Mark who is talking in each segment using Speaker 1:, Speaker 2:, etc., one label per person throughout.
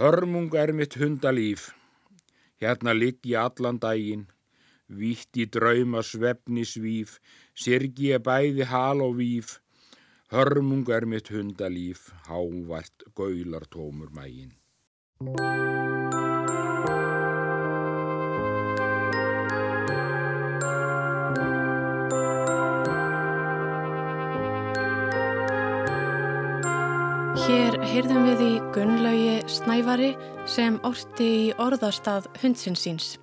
Speaker 1: Hörmung er mitt hundalíf, hérna ligg ég allan daginn, vítt í drauma svefni svíf, sirgi ég bæði hal og víf, hörmung er mitt hundalíf, hávart gaulartómur mægin.
Speaker 2: Hér heyrðum við í Gunnlaugi Snævari sem orti í orðastað hundsinsins.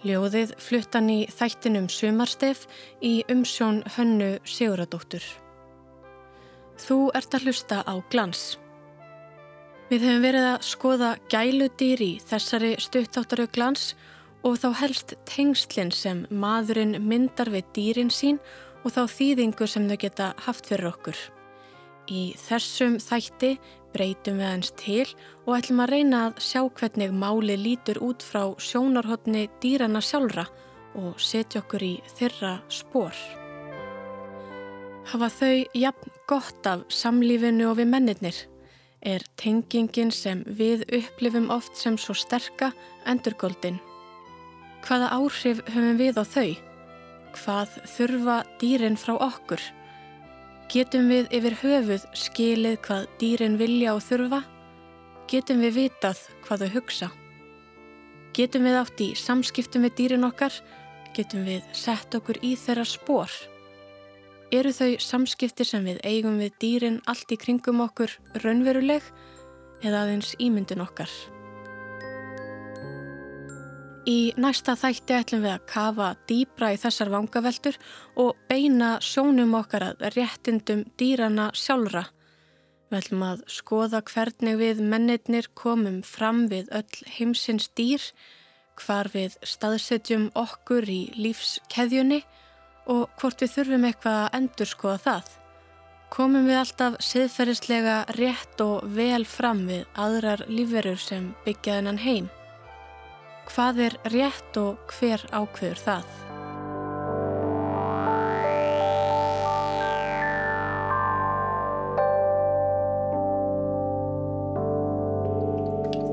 Speaker 2: Ljóðið fluttan í þættinum Sumarstef í umsjón hönnu Siguradóttur. Þú ert að hlusta á glans. Við höfum verið að skoða gæludýr í þessari stuttáttaru glans og þá helst tengslinn sem maðurinn myndar við dýrin sín og þá þýðingu sem þau geta haft fyrir okkur. Í þessum þætti breytum við hans til og ætlum að reyna að sjá hvernig máli lítur út frá sjónarhóttni dýrana sjálfra og setja okkur í þeirra spór. Hafa þau jafn gott af samlífinu og við mennirnir? Er tengingin sem við upplifum oft sem svo sterka endurgóldin? Hvaða áhrif höfum við á þau? Hvað þurfa dýrin frá okkur? Getum við yfir höfuð skilið hvað dýrin vilja og þurfa? Getum við vitað hvað þau hugsa? Getum við átt í samskiptum við dýrin okkar? Getum við sett okkur í þeirra spór? Eru þau samskipti sem við eigum við dýrin allt í kringum okkur raunveruleg eða aðeins ímyndin okkar? Í næsta þætti ætlum við að kafa dýbra í þessar vangaveltur og beina sjónum okkar að réttindum dýrana sjálfra. Við ætlum að skoða hvernig við mennirnir komum fram við öll heimsins dýr, hvar við staðsetjum okkur í lífskeðjunni og hvort við þurfum eitthvað að endur skoða það. Komum við alltaf siðferðislega rétt og vel fram við aðrar lífverur sem byggja þennan heim. Hvað er rétt og hver ákveður það?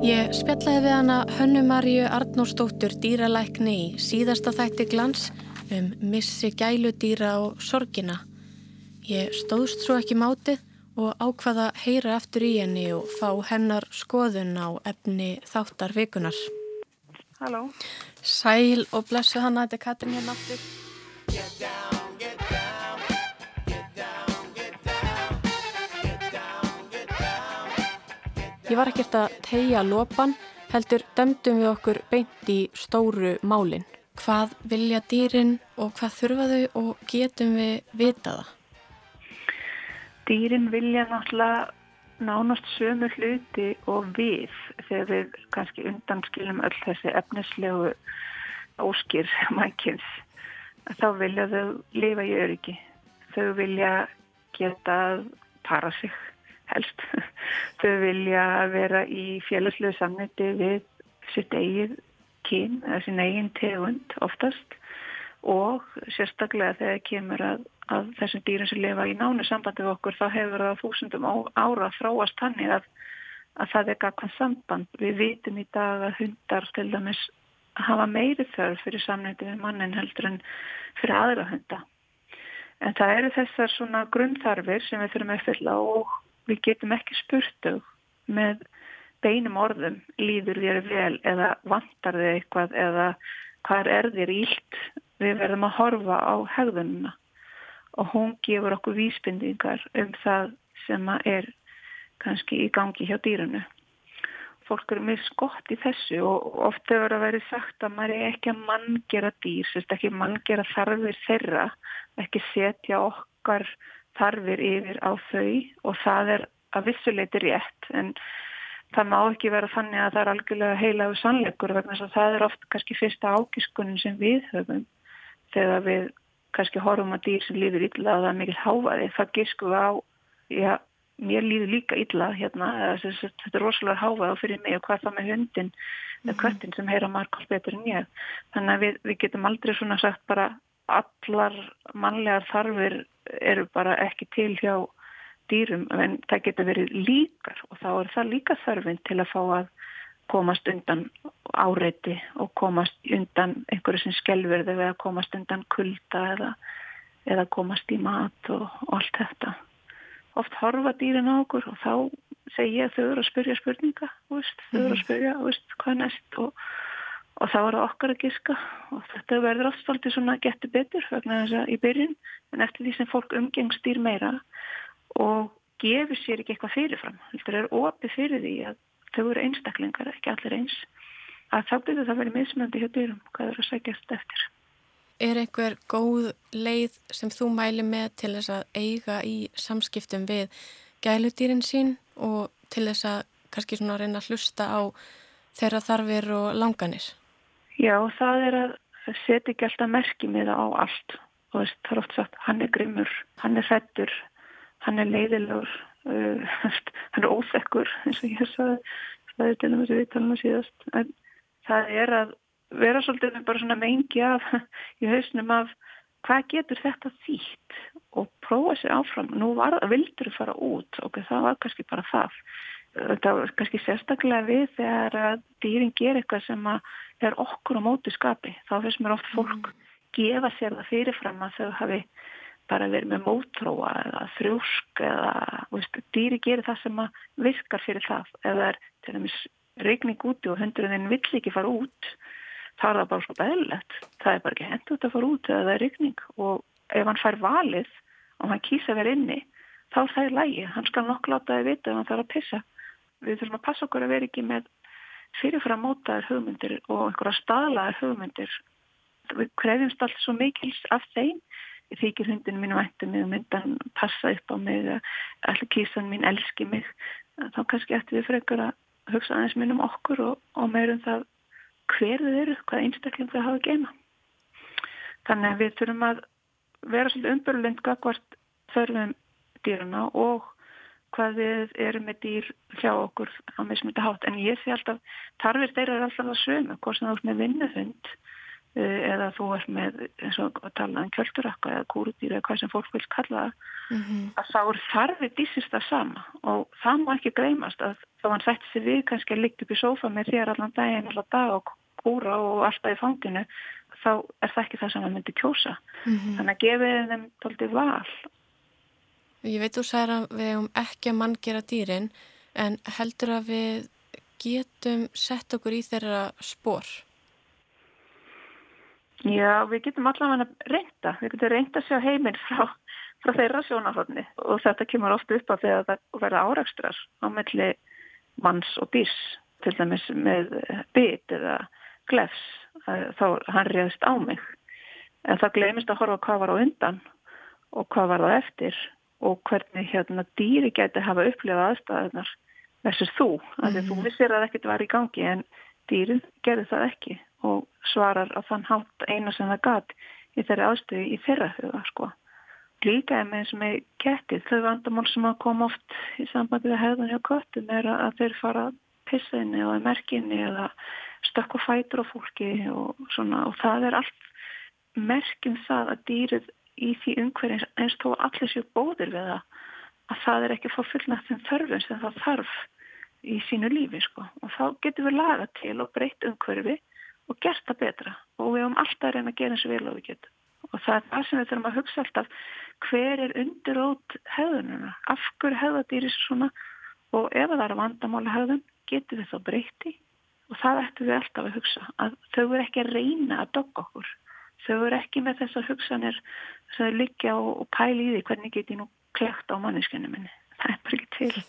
Speaker 2: Ég spjallaði við hana Hönnumaríu Arnóstóttur dýralækni í síðasta þætti glans um missi gæludýra og sorgina. Ég stóðst svo ekki mátið og ákvaða heyra eftir í henni og fá hennar skoðun á efni þáttar vikunar.
Speaker 3: Halló.
Speaker 2: Sæl og blessu hana, þetta er Katrin hérna aftur. Ég var ekkert að tegja lopan, heldur dömdum við okkur beint í stóru málinn. Hvað vilja dýrin og hvað þurfa þau og getum við vitaða?
Speaker 3: Dýrin vilja náttúrulega nánast sömu hluti og við þegar við kannski undanskilum öll þessi efnislegu óskir mækins þá vilja þau lifa í öryggi. Þau vilja geta para sig helst. Þau vilja vera í félagslegu samniti við sitt eigið kyn eða sín eigin tegund oftast og sérstaklega þegar kemur að að þessum dýrum sem lifa í nánu sambandi við okkur þá hefur það þúsundum ára þróast hannig að, að það er gagvann samband. Við vitum í dag að hundar til dæmis hafa meiri þörf fyrir samnæti við mannin heldur en fyrir aðra hunda. En það eru þessar svona grunnþarfir sem við þurfum að fylla og við getum ekki spurtu með beinum orðum líður þér vel eða vantar þér eitthvað eða hvað er þér ílt við verðum að horfa á hegðununa og hún gefur okkur vísbendingar um það sem er kannski í gangi hjá dýrunu. Fólk eru mjög skott í þessu og ofta verður að vera sagt að maður er ekki að manngera dýr, sérst ekki manngera þarfir þeirra, ekki setja okkar þarfir yfir á þau og það er að vissuleiti rétt. En það má ekki vera þannig að það er algjörlega heilaðu sannleikur vegna þess að það er oft kannski fyrsta ákiskunin sem við höfum þegar við kannski horfum að dýr sem líður illa og það er mikil háfaði, það giskum við á já, mér líður líka illa hérna, þetta er rosalega háfaði fyrir mig og hvað það með hundin eða mm. köttin sem heyra margótt betur en ég þannig að við, við getum aldrei svona sagt bara allar mannlegar þarfir eru bara ekki til hjá dýrum en það getur verið líkar og þá er það líka þörfinn til að fá að komast undan áreiti og komast undan einhverju sem skelverði eða komast undan kulda eða, eða komast í mat og, og allt þetta. Oft horfa dýrin á okkur og þá segja þau eru að spyrja spurninga, veist, þau eru að mhm. spyrja veist, hvað næst og og þá er það okkar að giska og þetta verður alltaf svona getur betur vegna þess að í byrjun en eftir því sem fólk umgengst dýr meira og gefur sér ekki eitthvað fyrirfram þetta er opið fyrir því að þau eru einstaklingar, ekki allir eins. Að þá byrður það verið mismöndi hjá dýrum hvað eru að segjast eftir.
Speaker 2: Er einhver góð leið sem þú mæli með til þess að eiga í samskiptum við gæludýrin sín og til þess að kannski svona reyna að hlusta á þeirra þarfir og langanir?
Speaker 3: Já, það er að setja ekki alltaf merkimiða á allt. Og það er oft sagt, hann er grimmur, hann er fettur, hann er leiðilegur, uh, hann er óþekkur, eins og ég sagði, það er til og með þessu vittalina síðast. En það er að vera svolítið bara svona mengi af í hausnum af hvað getur þetta þýtt og prófa sér áfram. Nú var, vildur þú fara út og það var kannski bara það. Þetta var kannski sérstaklega við þegar dýrin ger eitthvað sem að er okkur á móti skapi. Þá finnst mér oft fólk mm. gefa sér það fyrirfram að þau hafi bara verið með mótróa eða þrjósk eða veist, dýri gerir það sem virkar fyrir það. Það er til dæmis regning úti og hundurinn vill ekki fara út, þá er það bara svo beðlegt. Það er bara ekki hendur út að fara út eða það er regning og ef hann fær valið og hann kýsa vera inni, þá er það í lægi. Hann skal nokk láta það vita ef hann þarf að pissa. Við þurfum að passa okkur að vera ekki með fyrirfram mótaðar hugmyndir og einhverja staðlaðar hugmyndir. Við krefjumst allt svo mikils af þeim. Þykir hundinu mín væntu mig og myndan passa upp á mig, allir kísan mín elski mig. Þá kannski eftir við frekar að hugsa aðeins minn um okkur og, og meirum það hver þið eru, hvað einstakling þau hafa að gema. Þannig að við þurfum að vera svolítið umbörlund gagvart þörfum dýruna og hvað við erum með dýr hjá okkur á mismundi hátt en ég sé alltaf, tarfir þeirra er alltaf að sömu, hvort sem þú ert með vinnufund eða þú ert með eins og að tala um kjöldurakka eða kúrudýr eða hvað sem fólk vil kalla mm -hmm. að þá er þarfið dísist það sama og það má ekki greimast að þá hann sætti sig við kannski að líkt upp í sófa með þér allan daginn, allan dag og kúra og alltaf í fanginu þá er það ekki það sem hann myndi kjósa mm -hmm. þannig að gefið þeim tóltið val
Speaker 2: Ég veit þú sæðir að við hefum ekki að mann gera dýrin en heldur að við getum sett okkur í þeirra spór?
Speaker 3: Já, við getum allavega reynda. Við getum reynda að sjá heiminn frá, frá þeirra sjónaförni og þetta kemur ofta upp á þegar það verða árækstrar á melli manns og dýrs. Til dæmis með bit eða glefs. Þá hann réðist á mig. En það glemist að horfa hvað var á undan og hvað var það eftir. Og hvernig hérna dýri geti hafa upplifað aðstæðunar versus þú, því að þú mm. vissir að ekkert var í gangi en dýrin gerði það ekki og svarar á þann hátt eina sem það gat í þeirri aðstöðu í þeirra huga sko. Líka er með eins og með kettið, þau vandamál sem að koma oft í sambandi við hefðan hjá köttum er að þeir fara pissinni eða merkinni eða stökku fætur á fólki og svona og það er allt merkjum það að dýrið í því umhverjum eins þó allir séu bóðir við það að það er ekki fór fullnægt sem þörfum sem það þarf í sínu lífi sko og þá getur við laga til og breytt umhverfi og gert það betra. Og við höfum alltaf að reyna að gera eins og vel og við getum. Og það er það sem við þurfum að hugsa alltaf hver er undirótt hefðununa, af hverju hefðadýri svona? Og ef það er vandamála hefðun getur við þá breyti og það ættum við alltaf að hugsa að þau verður ekki að reyna að dogga okkur. Þau eru ekki með þessar hugsanir sem þau liggja og, og pæli í því hvernig get ég nú klegt á manneskinu minni. Það er bara ekki til.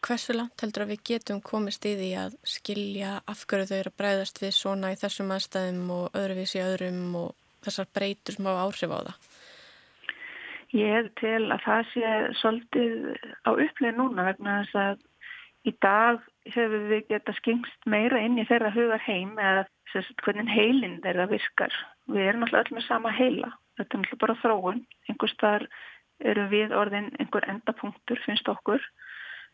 Speaker 2: Hversu langt heldur að við getum komist í því að skilja af hverju þau eru að breyðast við svona í þessum aðstæðum og öðruvísi öðrum og þessar breytur sem á áhrif á það?
Speaker 3: Ég hef til að það sé svolítið á upplið núna vegna þess að í dag hefur við geta skengst meira inn í þeirra hugar heim eða hvernig heilin þeirra virkar. Við erum alltaf öll með sama heila. Þetta er alltaf bara þróun. Einhvers þar eru við orðin einhver endapunktur finnst okkur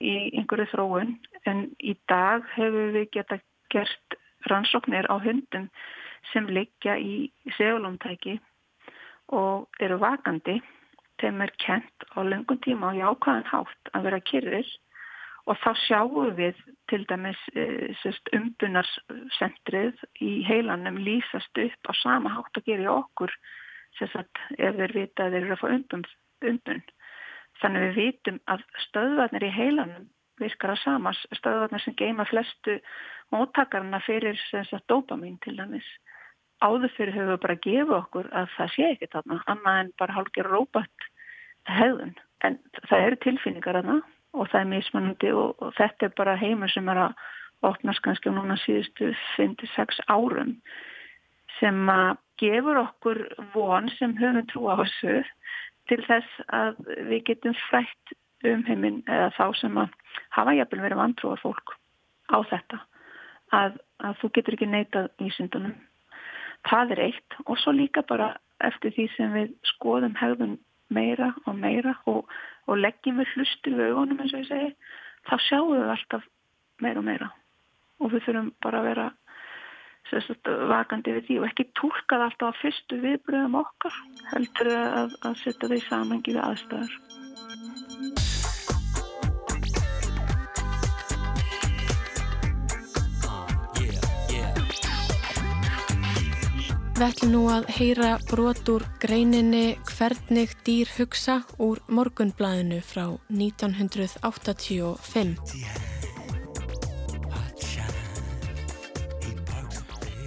Speaker 3: í einhverju þróun en í dag hefur við geta gert rannsóknir á hundum sem liggja í segulóntæki og eru vakandi þeim er kent á lengum tíma og jákvæðan hátt að vera kyrrir og þá sjáum við til dæmis e, umbunarsentrið í heilanum lýsast upp á sama hátt að gera í okkur sagt, ef þeir vita að þeir eru að fá umbun, umbun. Þannig við vitum að stöðvarnir í heilanum virkar að sama, stöðvarnir sem geima flestu móttakarna fyrir dopamin til dæmis. Áður fyrir höfum við bara að gefa okkur að það sé ekki þarna, annað en bara hálfgerð rópat hefðun. En það eru tilfinningar þarna og það er mismunandi og, og þetta er bara heimur sem er að opnast kannski á núna síðustu 5-6 árum sem að gefur okkur von sem höfum trú á þessu til þess að við getum frætt um heiminn eða þá sem að hafa jafnvel verið vantrúar fólk á þetta að, að þú getur ekki neitað í syndunum. Það er eitt og svo líka bara eftir því sem við skoðum hegðun meira og meira og, og leggjum við hlustu við augunum eins og ég segi, þá sjáum við alltaf meira og meira og við þurfum bara að vera sérst, vakandi við því og ekki tólkað alltaf að fyrstu viðbröðum okkar heldur að, að setja þau samengi við aðstæðar.
Speaker 2: Við ætlum nú að heyra brot úr greininni Hvernig dýr hugsa úr morgunblæðinu frá 1985.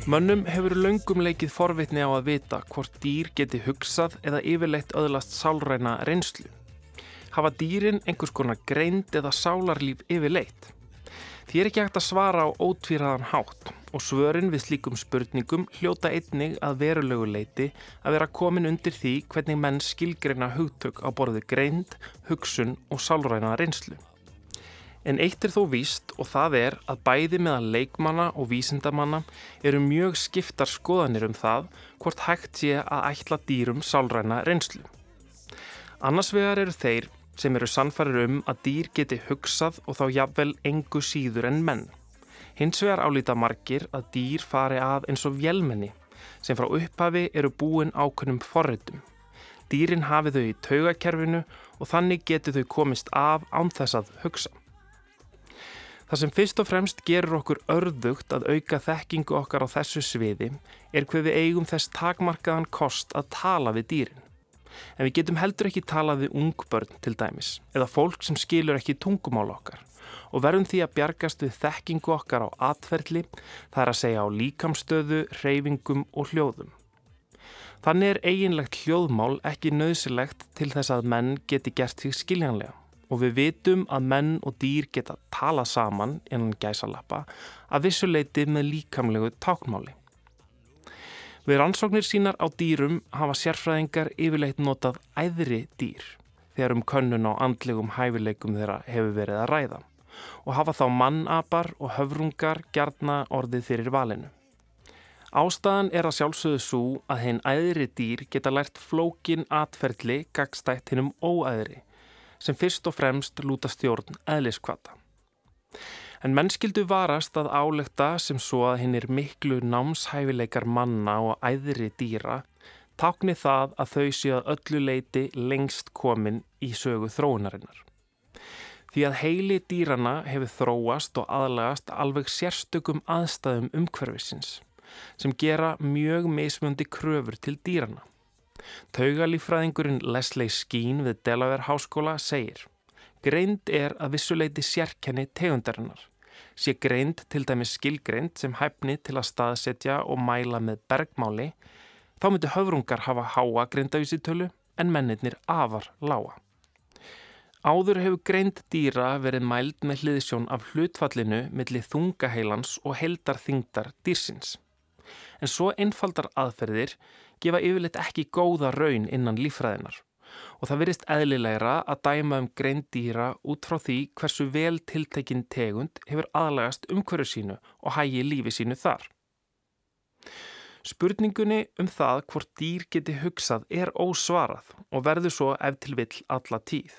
Speaker 4: Mönnum hefur löngum leikið forvitni á að vita hvort dýr geti hugsað eða yfirleitt öðlast sálræna reynslu. Hafa dýrin einhvers konar greind eða sálarlíf yfirleitt? Því er ekki hægt að svara á ótvíraðan hátt og svörin við slíkum spurningum hljóta einnig að verulegu leiti að vera komin undir því hvernig menn skilgreina hugtök á borðu greind, hugsun og sálræna reynslu. En eitt er þó víst og það er að bæði meðan leikmanna og vísindamanna eru mjög skiptar skoðanir um það hvort hægt sé að ætla dýrum sálræna reynslu. Annars vegar eru þeir sem eru sannfarir um að dýr geti hugsað og þá jafnvel engu síður en menn. Hins vegar álýta margir að dýr fari að eins og vjelmenni sem frá upphafi eru búin ákunnum forritum. Dýrin hafi þau í taugakerfinu og þannig geti þau komist af án þess að hugsa. Það sem fyrst og fremst gerur okkur örðugt að auka þekkingu okkar á þessu sviði er hver við eigum þess takmarkaðan kost að tala við dýrin en við getum heldur ekki talað við ungbörn til dæmis eða fólk sem skilur ekki tungumál okkar og verðum því að bjargast við þekkingu okkar á atferðli, það er að segja á líkamstöðu, reyfingum og hljóðum. Þannig er eiginlegt hljóðmál ekki nöðsilegt til þess að menn geti gert því skiljanlega og við vitum að menn og dýr geta tala saman innan gæsalappa að vissuleiti með líkamlegu tákmáli. Við rannsóknir sínar á dýrum hafa sérfræðingar yfirleitt notað æðri dýr þegar um könnun á andlegum hæfileikum þeirra hefur verið að ræða og hafa þá mannapar og höfrungar gjarna orðið fyrir valinu. Ástæðan er að sjálfsögðu svo að henn æðri dýr geta lært flókin atferðli gagstætt hinnum óæðri sem fyrst og fremst lúta stjórn eðliskvata. En mennskildu varast að álekta sem svo að hinn er miklu námshæfileikar manna og æðri dýra tákni það að þau séu að öllu leiti lengst komin í sögu þróunarinnar. Því að heili dýrana hefur þróast og aðlagast alveg sérstökum aðstæðum umhverfisins sem gera mjög mismjöndi kröfur til dýrana. Taugalífræðingurinn Leslie Skeen við Delaware Háskóla segir Greind er að vissuleiti sérkenni tegundarinnar. Sé greind til dæmis skilgreind sem hæfni til að staðsetja og mæla með bergmáli, þá myndi höfrungar hafa háa greindavísitölu en mennirnir afar lága. Áður hefur greind dýra verið mæld með hliðisjón af hlutfallinu millir þungaheilans og heldarþingdar dýrsins. En svo einfaldar aðferðir gefa yfirleitt ekki góða raun innan lífræðinar og það verist eðlilegra að dæma um greindýra út frá því hversu vel tiltekinn tegund hefur aðlagast umhverju sínu og hægi lífi sínu þar. Spurningunni um það hvort dýr geti hugsað er ósvarað og verður svo ef til vill alla tíð.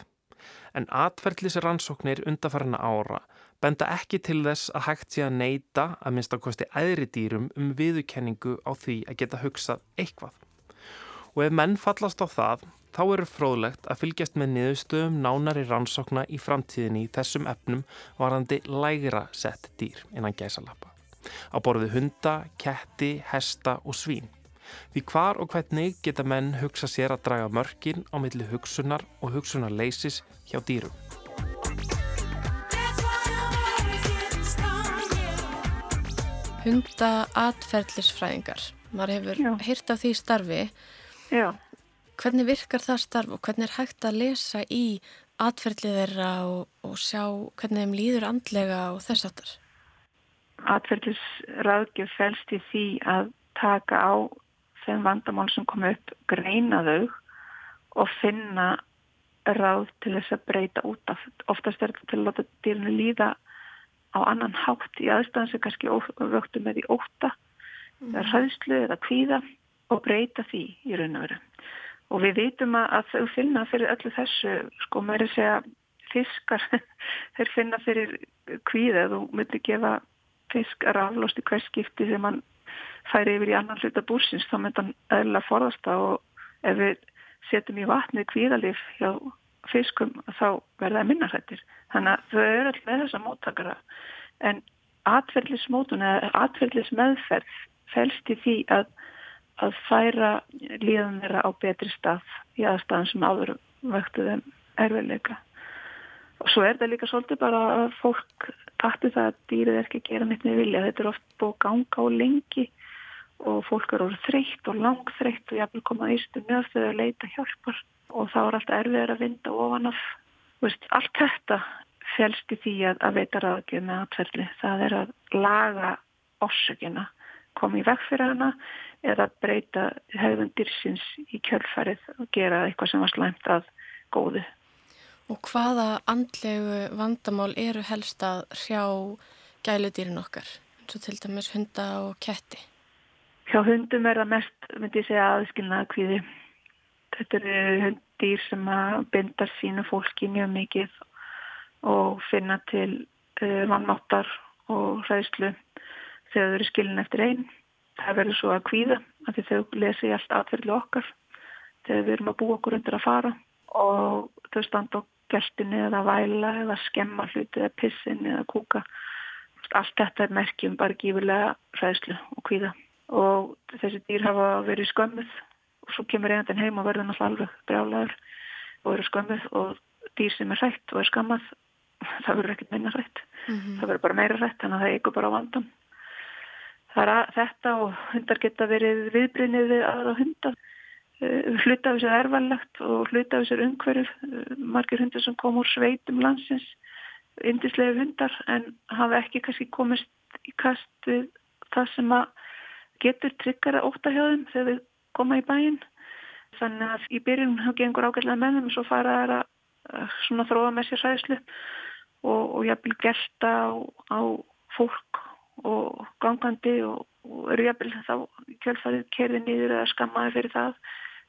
Speaker 4: En atverðlisrannsóknir undarfarna ára benda ekki til þess að hægt sé að neyta að minnst ákvæmsti æðri dýrum um viðukenningu á því að geta hugsað eitthvað og ef menn fallast á það þá eru fróðlegt að fylgjast með niðurstöðum nánari rannsókna í framtíðinni í þessum efnum varandi lægra sett dýr innan gæsalappa. Á borðu hunda, ketti, hesta og svín. Því hvar og hvernig geta menn hugsa sér að draga mörkin á milli hugsunar og hugsunarleisis hjá dýrum.
Speaker 2: Hunda atferðlisfræðingar. Maður hefur hýrt af því starfi.
Speaker 3: Já.
Speaker 2: Hvernig virkar það starf og hvernig er hægt að lesa í atferðlið þeirra og, og sjá hvernig þeim líður andlega og þess aftar?
Speaker 3: Atferðlisraðgjöf fælst í því að taka á þeim vandamál sem kom upp, greina þau og finna ráð til þess að breyta út af. Oftast er þetta til að láta dýrinu líða á annan hátt í aðstæðan sem kannski vöktum með í óta, mm. eða hraðslu eða kvíða og breyta því í raun og veru og við vitum að þau finna fyrir öllu þessu, sko mér er að segja fiskar, þeir finna fyrir kvíða, þú myndir gefa fisk raflost í hverskipti þegar mann færi yfir í annan hluta búrsins, þá myndir hann eðla forðast það og ef við setjum í vatnið kvíðalif hjá fiskum þá verða það minnarhættir. Þannig að þau eru alltaf með þessa móttakara en atverðlismótun eða atverðlismeðferð fælst í því að að færa líðan þeirra á betri stað í aðstæðan sem áður vöktu þeim erfiðleika. Og svo er það líka svolítið bara að fólk takti það að dýrið er ekki að gera neitt með vilja. Þetta er oft búið ganga á lengi og fólk er orðið þreytt og langþreytt og jáfnvel komað mjög þegar að leita hjálpar og þá er alltaf erfiðar að vinda ofan af. Veist, allt þetta félst í því að, að veita ráðgjöf með atverðli. Það er að laga orsökina, koma í veg fyrir hana eða breyta hefðun dyrsins í kjölfarið og gera eitthvað sem var slæmt að góðu.
Speaker 2: Og hvaða andlegu vandamál eru helst að hrjá gæludýrin okkar, og til dæmis hunda og ketti?
Speaker 3: Hjá hundum er það mest, myndi ég segja, aðskilnaða kvíði. Þetta eru hunddýr sem að binda sínu fólki mjög mikið og finna til uh, vannmáttar og hræðslu þegar þau eru skilin eftir einn það verður svo að kvíða að því þau lesi allt atverðli okkar þegar við erum að búa okkur undir að fara og þau standa á geltinu eða væla eða skemma hluti eða pissin eða kúka. Allt þetta er merkjum bara gífurlega ræðslu og kvíða. Og þessi dýr hafa verið skömmuð svo kemur einhvern heim og verður náttúrulega alveg brjálagur og eru skömmuð og dýr sem er hrætt og er skammað það verður ekkert minna hrætt mm -hmm. það verður bara meira hrætt þannig að það eigur bara á vandan Það er þetta og hundar geta verið viðbrynnið við aðra hundar. Eh, hluta af þessu er erfællegt og hluta af þessu er umhverf. Eh, margir hundar sem kom úr sveitum landsins, indislega hundar en hafa ekki kannski komist í kast við það sem getur tryggara óttahjóðum þegar við koma í bæinn. Þannig að í byrjun þá gengur ágætlega með þeim og svo fara það að svona þróa með sér sæðslu og, og jafnvel gelta á, á fólk og gangandi og, og eru jafnvel þá kjölfarið kerði nýður eða skammaði fyrir það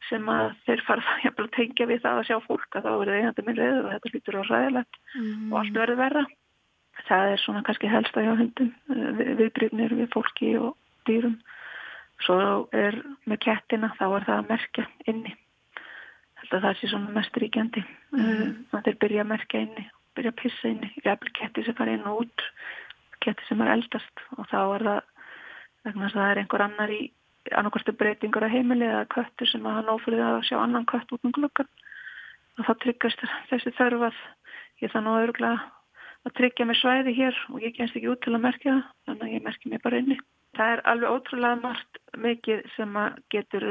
Speaker 3: sem að þeir fara að tengja við það að sjá fólk að þá verður einhandi minn reyður og þetta lítur á ræðilegt mm. og allt verður verða. Það er svona kannski helsta hjá hundum, eh, viðbrifnir við fólki og dýrum. Svo er með kettina þá er það að merkja inni. Þetta það sé svona mest ríkjandi. Mm. Það er byrja að merkja inni, byrja að pissa inni. Jafnvel ketti sem fara inn og út ketti sem er eldast og þá er það vegna að það er einhver annar í annarkostu breytingur að heimili eða köttur sem að hann ófrið að sjá annan kött út um glöggan og þá tryggast þessi þörf að ég þannig að öruglega að tryggja mig svæði hér og ég kemst ekki út til að merkja það þannig að ég merkja mig bara inni. Það er alveg ótrúlega margt mikið sem að getur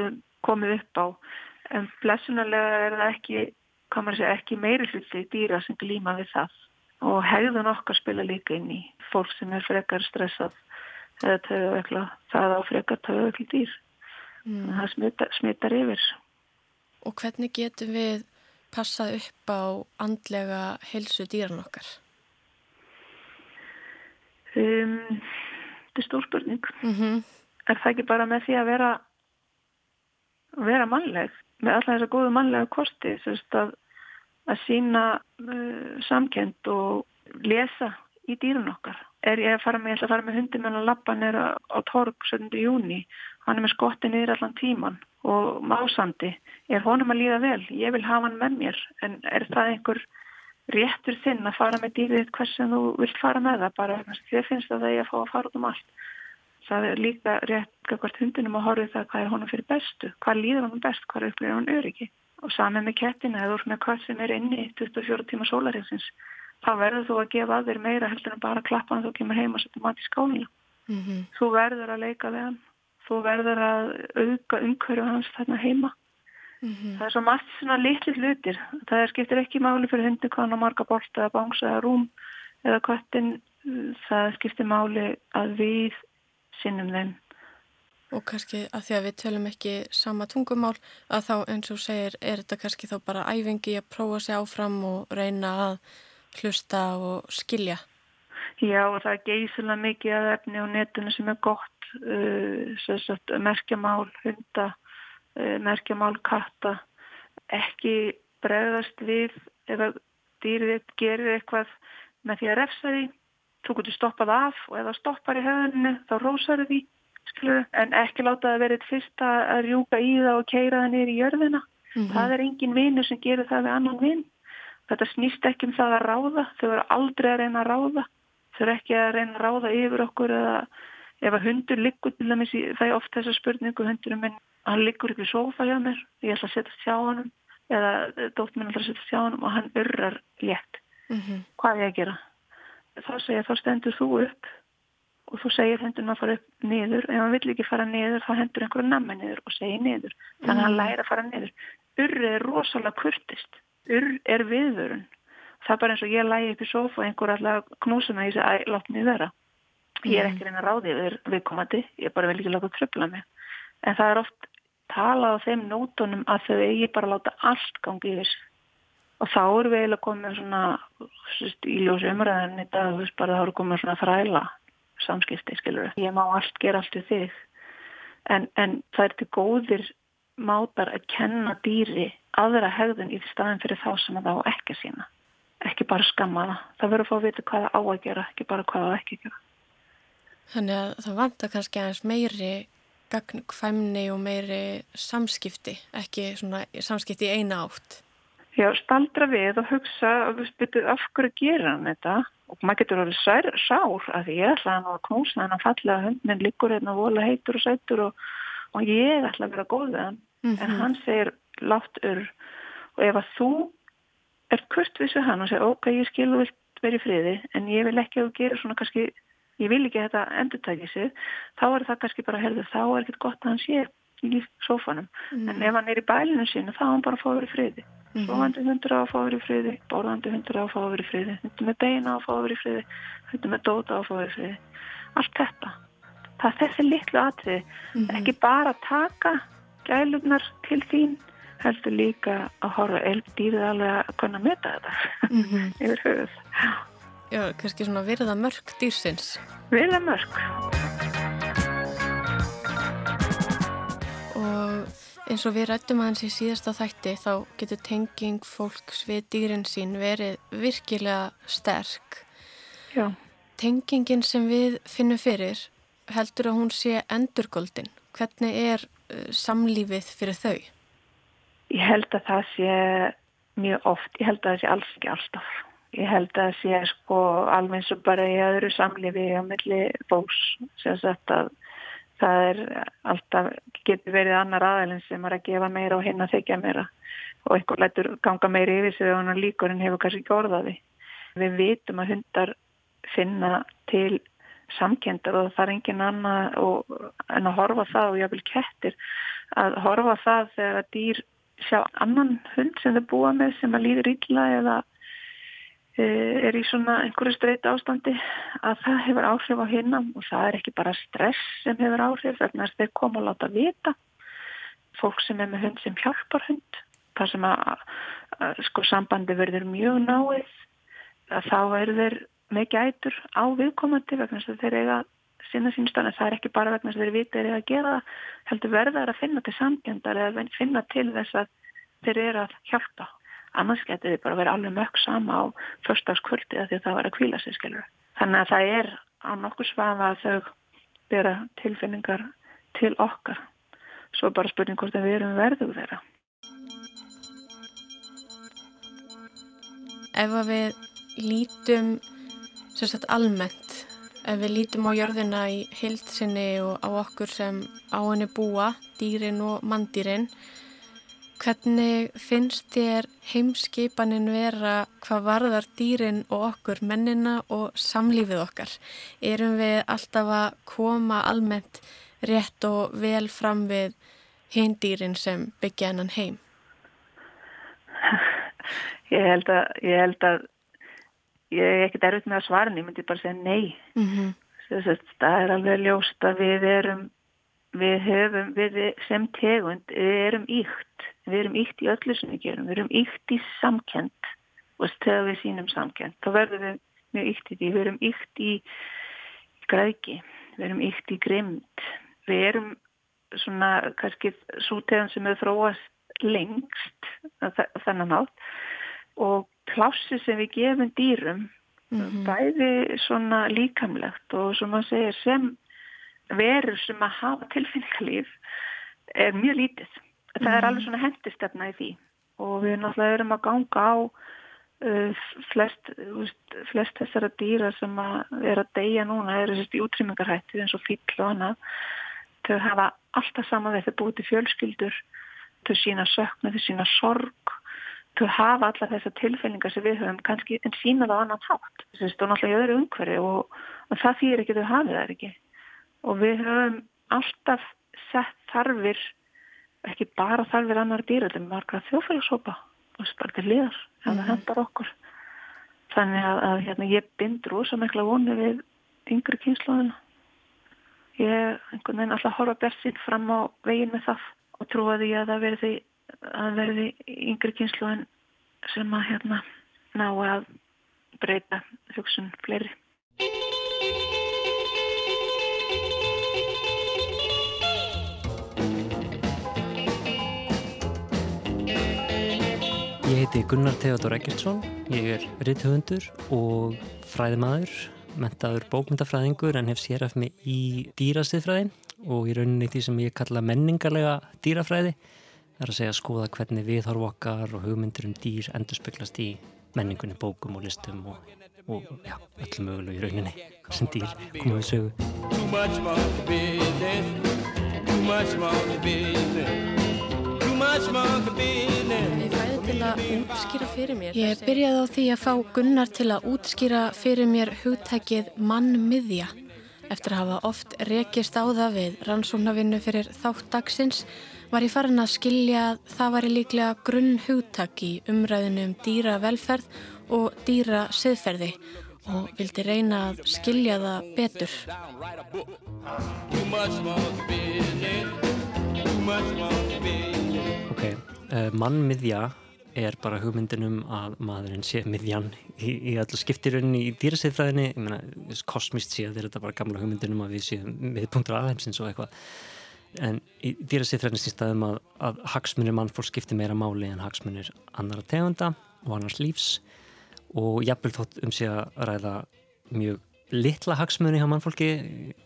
Speaker 3: komið upp á. En blessunarlega er það ekki, segja, ekki meiri hluti dýra sem glýma við það. Og hegðun okkar spila líka inn í fólk sem er frekar stressað eða töðavekla, það á frekar töðavekli dýr. Mm. það smittar, smittar yfir.
Speaker 2: Og hvernig getum við passað upp á andlega helsu dýran okkar?
Speaker 3: Um, þetta er stór spurning mm -hmm. er það ekki bara með því að vera vera mannleg með alla þessa góðu mannlega kosti að að sína uh, samkend og lesa í dýrun okkar. Er ég að fara með, ég ætla að fara með hundi með hann að lappa nýra á torg 17. júni, hann er með skotti niður allan tíman og másandi er honum að líða vel, ég vil hafa hann með mér en er það einhver réttur þinn að fara með dýrið hvers sem þú vilt fara með það. Bara þér finnst það að ég að fá að fara út um allt. Það er líka rétt hvert hundinum að horfa það hvað er honum fyrir bestu. Hvað líður honum best, hvað er upplýðið honum öryggi? Og saman með kettina eða úr með hvað sem er inni 24 tíma sólarhengsins þá verður þú að gefa að þér meira heldur en bara klappa hann þú kemur heim og setja mat í skálinu mm -hmm. þú verður að leika við hann. Þú verður að auka umhverju hans þarna heima Mm -hmm. Það er svo margt svona litli hlutir. Það skiptir ekki máli fyrir hvaðan á marga bolta eða bánsa eða rúm eða kvartin. Það skiptir máli að við sinnum þeim.
Speaker 2: Og kannski að því að við tölum ekki sama tungumál að þá eins og segir er þetta kannski þá bara æfingi að prófa sig áfram og reyna að hlusta og skilja.
Speaker 3: Já og það er geysilega mikið að efni á netinu sem er gott uh, merkjamál, hunda merkjamál katta ekki bregðast við ef að dýrið gerir eitthvað með því að refsa því. Þú getur stoppað af og ef það stoppar í höfðinu þá rósar því skilur, en ekki láta það verið fyrst að rjúka í það og keira það niður í jörðina. Mm -hmm. það er engin vinnu sem gerir það við annan vinn þetta snýst ekki um það að ráða. Þau eru aldrei að reyna að ráða. Þau eru ekki að reyna að ráða yfir okkur eða ef að hundur liggur til dæmis það er oft þessa spurningu hundurum minn hann liggur upp í sofa hjá mér. Ég ætla að setja sjá hann eða dótt minn ætla að setja sjá hann og hann urrar létt. Mm -hmm. hvað er ég að gera? Þá segja þá stendur þú upp og þú segir hendurinn að fara upp niður. Ef hann vill ekki fara niður þá hendur einhverju nammi niður og segir niður. Þannig að hann mhm. læra að fara niður. Urri er rosalega kurtist urr er viðvörun. Það er bara eins og ég lægi upp í sofa og einhver alltaf knúsa mig og ég segi látt niður þeirra ég er mhm. ekki reyna ráðið við viðkomandi. Ég bara vil ekki láta tröfla mig. En það er oft talað á þeim nótunum að þau eigi bara að láta allt gangi yfir og þá eru við eiginlega komið svona í ljósi umræðin í dag þú veist bara þá eru komið svona þræla samskipti, skilur ég má allt gera allt við þig. En, en það er til góðir mátar að kenna dýri aðra hegðun í staðin fyrir þá sem það á ekki sína. Ekki bara skamma það, það verður að fá að vita hvað það á að gera ekki bara hvað það ekki gera.
Speaker 2: Þannig að það vantar kannski aðeins meiri gagnkvæmni og meiri samskipti, ekki svona samskipti í eina átt?
Speaker 3: Já, staldra við og hugsa af hverju gera hann þetta og maður getur orðið sár, sár að ég ætla hann að knúsa hann að falla að hundin liggur hérna vola heitur og sætur og, og ég ætla að vera góð við hann mm -hmm. en hann segir látt ur og ef að þú er kurt við svo hann og segir ok, ég skil og vilt verið friði en ég vil ekki að gera svona kannski ég vil ekki að þetta endur tækja sig þá er það kannski bara, herðu, þá er ekkert gott að hann sé í sofanum mm. en ef hann er í bælinu sínu, þá er hann bara að fá verið friði mm. sofandi hundur á að fá verið friði borðandi hundur á að fá verið friði hundur með beina á að fá verið friði hundur með dóta á að fá verið friði allt þetta, það er þessi litlu atrið, mm. ekki bara taka gælugnar til þín heldur líka að horfa elbdýrið alveg að kunna meta þetta -hmm. yfir höfuð
Speaker 2: Já, kannski svona virða mörg dýrsins.
Speaker 3: Virða mörg.
Speaker 2: Og eins og við rættum aðeins í síðasta þætti þá getur tenging fólks við dýrin sín verið virkilega sterk.
Speaker 3: Já.
Speaker 2: Tengingin sem við finnum fyrir heldur að hún sé endurgóldin. Hvernig er uh, samlífið fyrir þau?
Speaker 3: Ég held að það sé mjög oft, ég held að það sé alls ekki alltaf ég held að sé sko alveg eins og bara í öðru samlifi á milli fólks sem sagt að það er alltaf, getur verið annar aðeins sem er að gefa meira og hinn að þykja meira og einhver lætur ganga meira yfir sig og hann líkur en hefur kannski ekki orðaði. Við vitum að hundar finna til samkendar og það er engin annað og, en að horfa það og jáfnvel kettir að horfa það þegar að dýr sjá annan hund sem þau búa með sem að líður illa eða er í svona einhverju streyt ástandi að það hefur áhrif á hinnam og það er ekki bara stress sem hefur áhrif vegna þess að þeir koma og láta vita. Fólk sem er með hund sem hjálpar hund þar sem að, sko sambandi verður mjög náið að þá er þeir með gætur á viðkomandi vegna þess að þeir eiga sinna sínstan en það er ekki bara vegna þess að þeir vita er að gera það heldur verðar að finna til samgjendar eða finna til þess að þeir eru að hjálpa annars getur þið bara verið alveg mökk sama á förstagskvöldi að því að það var að kvíla sig skilur. Þannig að það er á nokkur svafa að þau bera tilfinningar til okkar svo bara spurning hvort við erum verðuð þeirra.
Speaker 2: Ef við lítum sagt, almennt, ef við lítum á jörðina í hildsinni og á okkur sem á henni búa, dýrin og mandýrin, Hvernig finnst þér heimskipanin vera hvað varðar dýrin og okkur, mennina og samlífið okkar? Erum við alltaf að koma almennt rétt og vel fram við hinn dýrin sem byggja hennan heim?
Speaker 3: Ég held að, ég held að, ég er ekkert erfitt með að svara en ég myndi bara segja nei. Mm -hmm. Það er alveg ljóst að við erum, við höfum, við sem tegund, við erum íkt við erum ykt í öllu sem við gerum, við erum ykt í samkend og þegar við sínum samkend, þá verðum við mjög ykt í því, við erum ykt í græki, við erum ykt í grimd, við erum svona kannski sútegan sem hefur þróast lengst þennan átt og plássi sem við gefum dýrum mm -hmm. bæði svona líkamlegt og sem maður segir sem verður sem að hafa tilfinningarlíf er mjög lítið það mm. er alveg svona hendistefna í því. Og við náttúrulega erum að ganga á uh, flest, úst, flest þessara dýra sem að er að deyja núna er þessist í útrýmingarhætti eins og fíl og annað. Þau hafa alltaf saman við þau búið til fjölskyldur þau sína söknu, þau sína sorg. Þau hafa allar þessar tilfellingar sem við höfum kannski en sína það á annan hátt. Þess að náttúrulega í öðru umhverju og, og það þýr ekki þau hafið það ekki. Og við höfum alltaf sett þarfir ekki bara þar við annar dýr þetta er margra þjófælagsópa og til liðar það mhm. hendar okkur. Þannig að, að hérna, ég bind rosa mikla vonu við yngri kynsluðina ég einhvern veginn alltaf horfa björnsinn fram á veginn með það og trúa því að það verði að verði yngri kynsluðin sem að hérna ná að breyta hugsun fleiri
Speaker 5: Ég heiti Gunnar Theodor Eggertsson, ég er rithöfundur og fræðimaður, mentaður bókmyndafræðingur en hef séraf mig í dýrasiðfræðin og í rauninni því sem ég kalla menningarlega dýrafræði. Það er að segja að skoða hvernig viðhorf okkar og hugmyndir um dýr endur speklast í menningunni, bókum og listum og, og já, öllum mögulegu í rauninni sem dýr komum við sögu.
Speaker 2: Til að útskýra fyrir mér. Ég byrjaði á því að fá Gunnar til að útskýra fyrir mér hugtækið mannmiðja. Eftir að hafa oft rekist á það við rannsóknarvinnu fyrir þáttagsins var ég farin að skilja að það var líklega grunn hugtak í umræðinu um dýra velferð og dýra siðferði og vildi reyna að skilja það betur.
Speaker 5: Ok, uh, mannmiðja er bara hugmyndinum að maðurinn sé miðjan í, í allu skiptirunni í dýraseyðfræðinni, ég meina, kosmist séð er þetta bara gamla hugmyndinum að við séum miðpunktur aðheimsins og eitthvað. En í dýraseyðfræðinni stýrstaðum að, að hagsmunir mannfólk skiptir meira máli en hagsmunir annara tegunda og annars lífs. Og jafnvel þótt um sig að ræða mjög litla hagsmunni hjá mannfólki,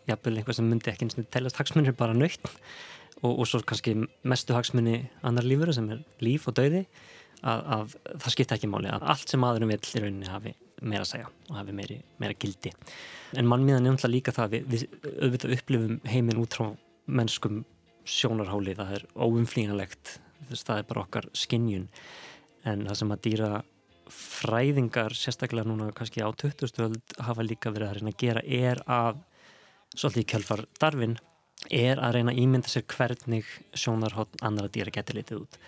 Speaker 5: jafnvel einhvað sem myndi ekki eins og telast hagsmunir bara nöytt og, og svo kannski mestu hagsmunni annar lífur sem er líf og dauði að, að það skipta ekki máli að allt sem maðurum vill í rauninni hafi meira að segja og hafi meiri, meira gildi. En mannmiðan er umhlað líka það við, við auðvitað upplifum heiminn út frá mennskum sjónarháli það er óumflýjanlegt það er bara okkar skinnjun en það sem að dýra fræðingar sérstaklega núna kannski á 2000 hafa líka verið að reyna að gera er að svolítið kjálfar darfin er að reyna að ímynda sér hvernig sjónarhótt annara dýra getur litið út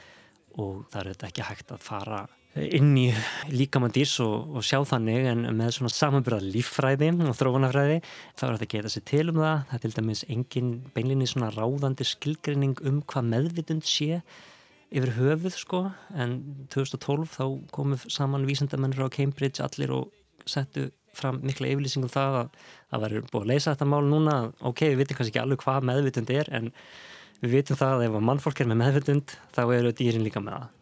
Speaker 5: og það er þetta ekki hægt að fara inn í líkamann dýrs og, og sjá þannig en með svona samanbyrða líffræði og þróunafræði þá er þetta að geta sér til um það. Það er til dæmis engin beinlinni svona ráðandi skilgrinning um hvað meðvitund sé yfir höfuð sko. En 2012 þá komum saman vísendamennir á Cambridge allir og settu fram mikla yfirlýsingum um það að það verður búið að leysa þetta mál núna. Ok, við vitum kannski ekki alveg hvað meðvitund er en við vitum það að ef mannfólk er með meðvitund þá eru dýrin líka með það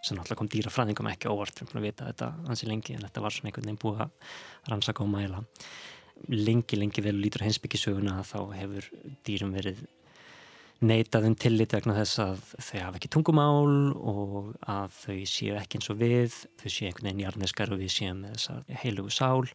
Speaker 5: sem náttúrulega kom dýrafræðingum ekki óvart við erum að vita þetta ansi lengi en þetta var svona einhvern veginn búið að rannsaka og mæla lengi, lengi vel lítur hensbyggisöguna þá hefur dýrum verið neitaðum tillit vegna þess að þau hafa ekki tungumál og að þau séu ekki eins og við, þau séu einhvern veginn jarneskar og við séum með þessa heilugu sál.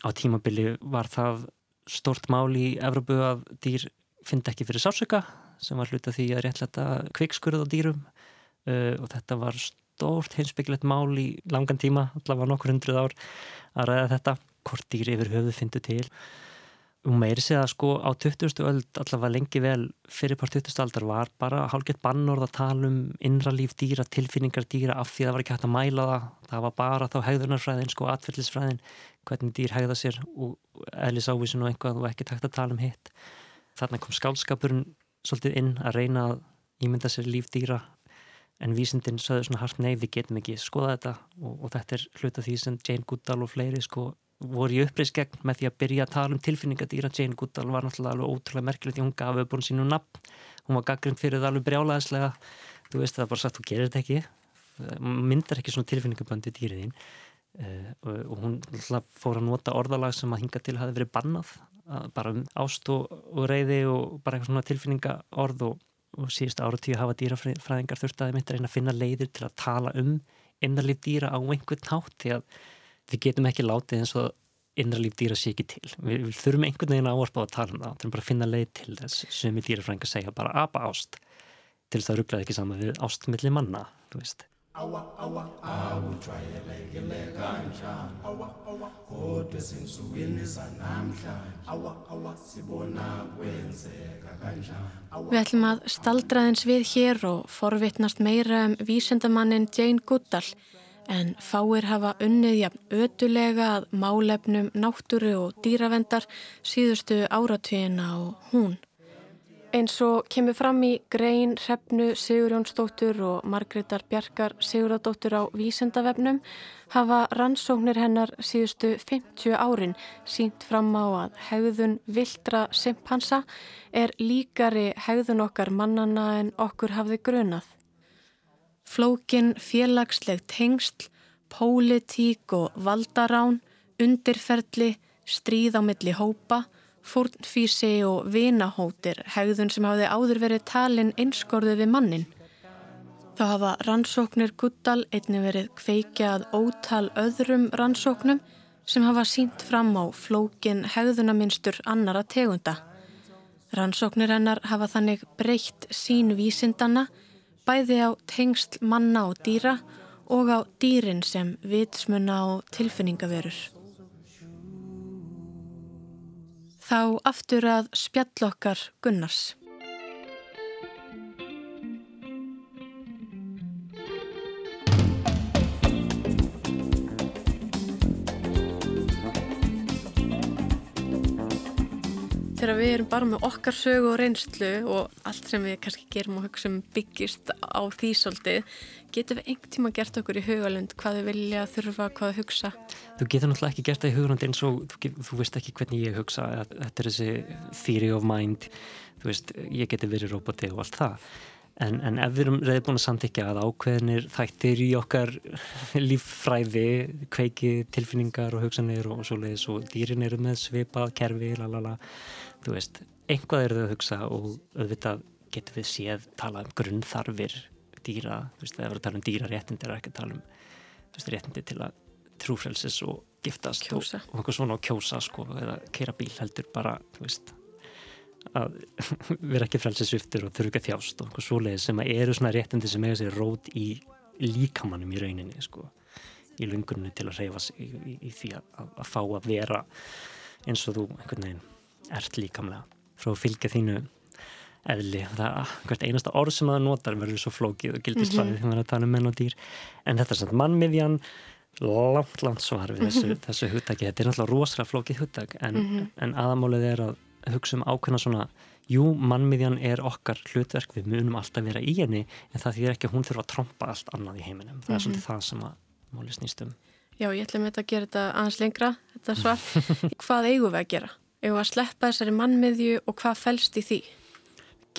Speaker 5: Á tímabili var það stort mál í Evropu að dýr fyndi ekki fyrir sásöka sem var hluta því að réttleta kvikskurð á dýrum uh, og þetta var stórt heimsbygglegt mál í langan tíma, allavega nokkur hundruð ár að ræða þetta, hvort dýr yfir höfuð fyndu til og meiri segja að sko á 20. öld allavega lengi vel fyrir part 20. aldar var bara hálfgett bannorð að tala um innra líf dýra, tilfinningar dýra af því að það var ekki hægt að mæla það það var bara þá hegðunarfræðin sko atverðlisfræðin, hvernig dýr hegða sér og eðlisávísin og einhvað og ekki hægt að tala um hitt þarna kom skálskapurinn svolítið inn að reyna að ímynda sér líf dýra en vísindin sögðu svona hart nei við getum ekki skoða þetta. Og, og þetta er hluta því sem Jane Goodall og fleiri sko voru í uppreist gegn með því að byrja að tala um tilfinningadýra Jane Goodall var náttúrulega alveg ótrúlega merkilegt því hún gaf uppbúin sínu nafn. Hún var gaggrind fyrir það alveg brjálaðislega þú veist það bara sagt, þú gerir þetta ekki. Myndar ekki svona tilfinningaböndi dýriðín eh, og, og hún fór að nota orðalag sem að hinga til hafi verið bannað bara um ást og, og reyði og bara eitthvað svona tilfinningaorð og, og síðust ára tíu hafa dýrafræðingar mitt að reyna að finna leiðir til að tala um innarlíf dýra á einhvern nátt því að við getum ekki látið eins og innarlíf dýra sé ekki til. Við, við þurfum einhvern veginn áherslu á að tala um það. Er bara að finna leið til þess sem við dýrafræðingar segja bara apa ást til það rugglaði ekki saman við ástmilli manna, þú veist. Awa, awa, awujwayelekele kanjani? Awa, awa, kodwa ezinsukwini zanamhlanje awa, awa, sibona kwenzeka kanjani? Við ætlum að staldra eins við hér og forvitnast meira um vísendamannin Jane Goodall en fáir hafa unnið jafn ötulega að málefnum náttúru og dýravendar síðustu áratvíina og hún. Eins og kemur fram í Grein, Hrefnu, Sigurjónsdóttur og Margreðar Bjarkar Sigurðardóttur á Vísendavefnum hafa rannsóknir hennar síðustu 50 árin sínt fram á að hegðun viltra simpansa er líkari hegðun okkar mannana en okkur hafði grunað. Flókin félagsleg tengsl, pólitík og valdarán, undirferðli, stríð á milli hópa, fórnfísi og vinahótir, hegðun sem hafði áður verið talin einskorðu við mannin. Þá hafa rannsóknir Guddal einni verið kveikjað ótal öðrum rannsóknum sem hafa sínt fram á flókin hegðunaminstur annara tegunda. Rannsóknir hennar hafa þannig breytt sín vísindana bæði á tengsl manna og dýra og á dýrin sem vitsmuna og tilfinningaverur. Þá aftur að spjallokkar Gunnars. Þegar við erum bara með okkar sögu og reynslu og allt sem við kannski gerum og hugsaum byggist á því svolítið, getur við einhvern tíma gert okkur í hugalund hvað við vilja þurfa, hvað við hugsa? Þú getur náttúrulega ekki gert það í hugalund eins og þú, þú veist ekki hvernig ég hugsa, þetta er þessi theory of mind, þú veist, ég geti verið roboti og allt það. En, en ef við erum reyði búin að samtíkja að ákveðinir þættir í okkar líffræði, kveiki tilfinningar og hugsanir og svo leiðis og dýrin eru með svipað, kerfi, lalala, þú veist, einhvað eru þau að hugsa og auðvitað getur við séð tala um grunnþarfir dýra, þú veist, það er að tala um dýraréttindi er ekki að tala um, veist, réttindi til að trúfrelsis og giftast kjósa. og, eitthvað svona og kjósa sko, eða keira bíl heldur bara, veist að vera ekki frelsisviftur og þurfa ekki að þjást og eitthvað svoleiði sem eru svona réttindi sem eiga sér rót í líkamannum í rauninni sko, í lungunni til að reyfa sig í, í, í því að, að fá að vera eins og þú einhvern veginn ert líkamlega frá að fylgja þínu eðli það, hvert einasta orð sem það notar verður svo flókið og gildislæðið mm -hmm. þegar það tala um menn og dýr en þetta er svona mannmiðjan langt, langt svar við þessu, mm -hmm. þessu hugtaki þetta er náttúrulega rosalega flókið hugtak en, mm -hmm. en aðamálið er að hugsa um ákveðna svona jú, mannmiðjan er okkar hlutverk við munum alltaf vera í henni en það þýr ekki að hún þurfa að tromba allt annað í heiminum það er svolítið það sem að máli snýst um
Speaker 2: Já, ég ætlum að gera þetta aðeins lengra þetta svar, hvað eigum við að gera? Eða að sleppa þessari mannmiðju og hvað fælst í því?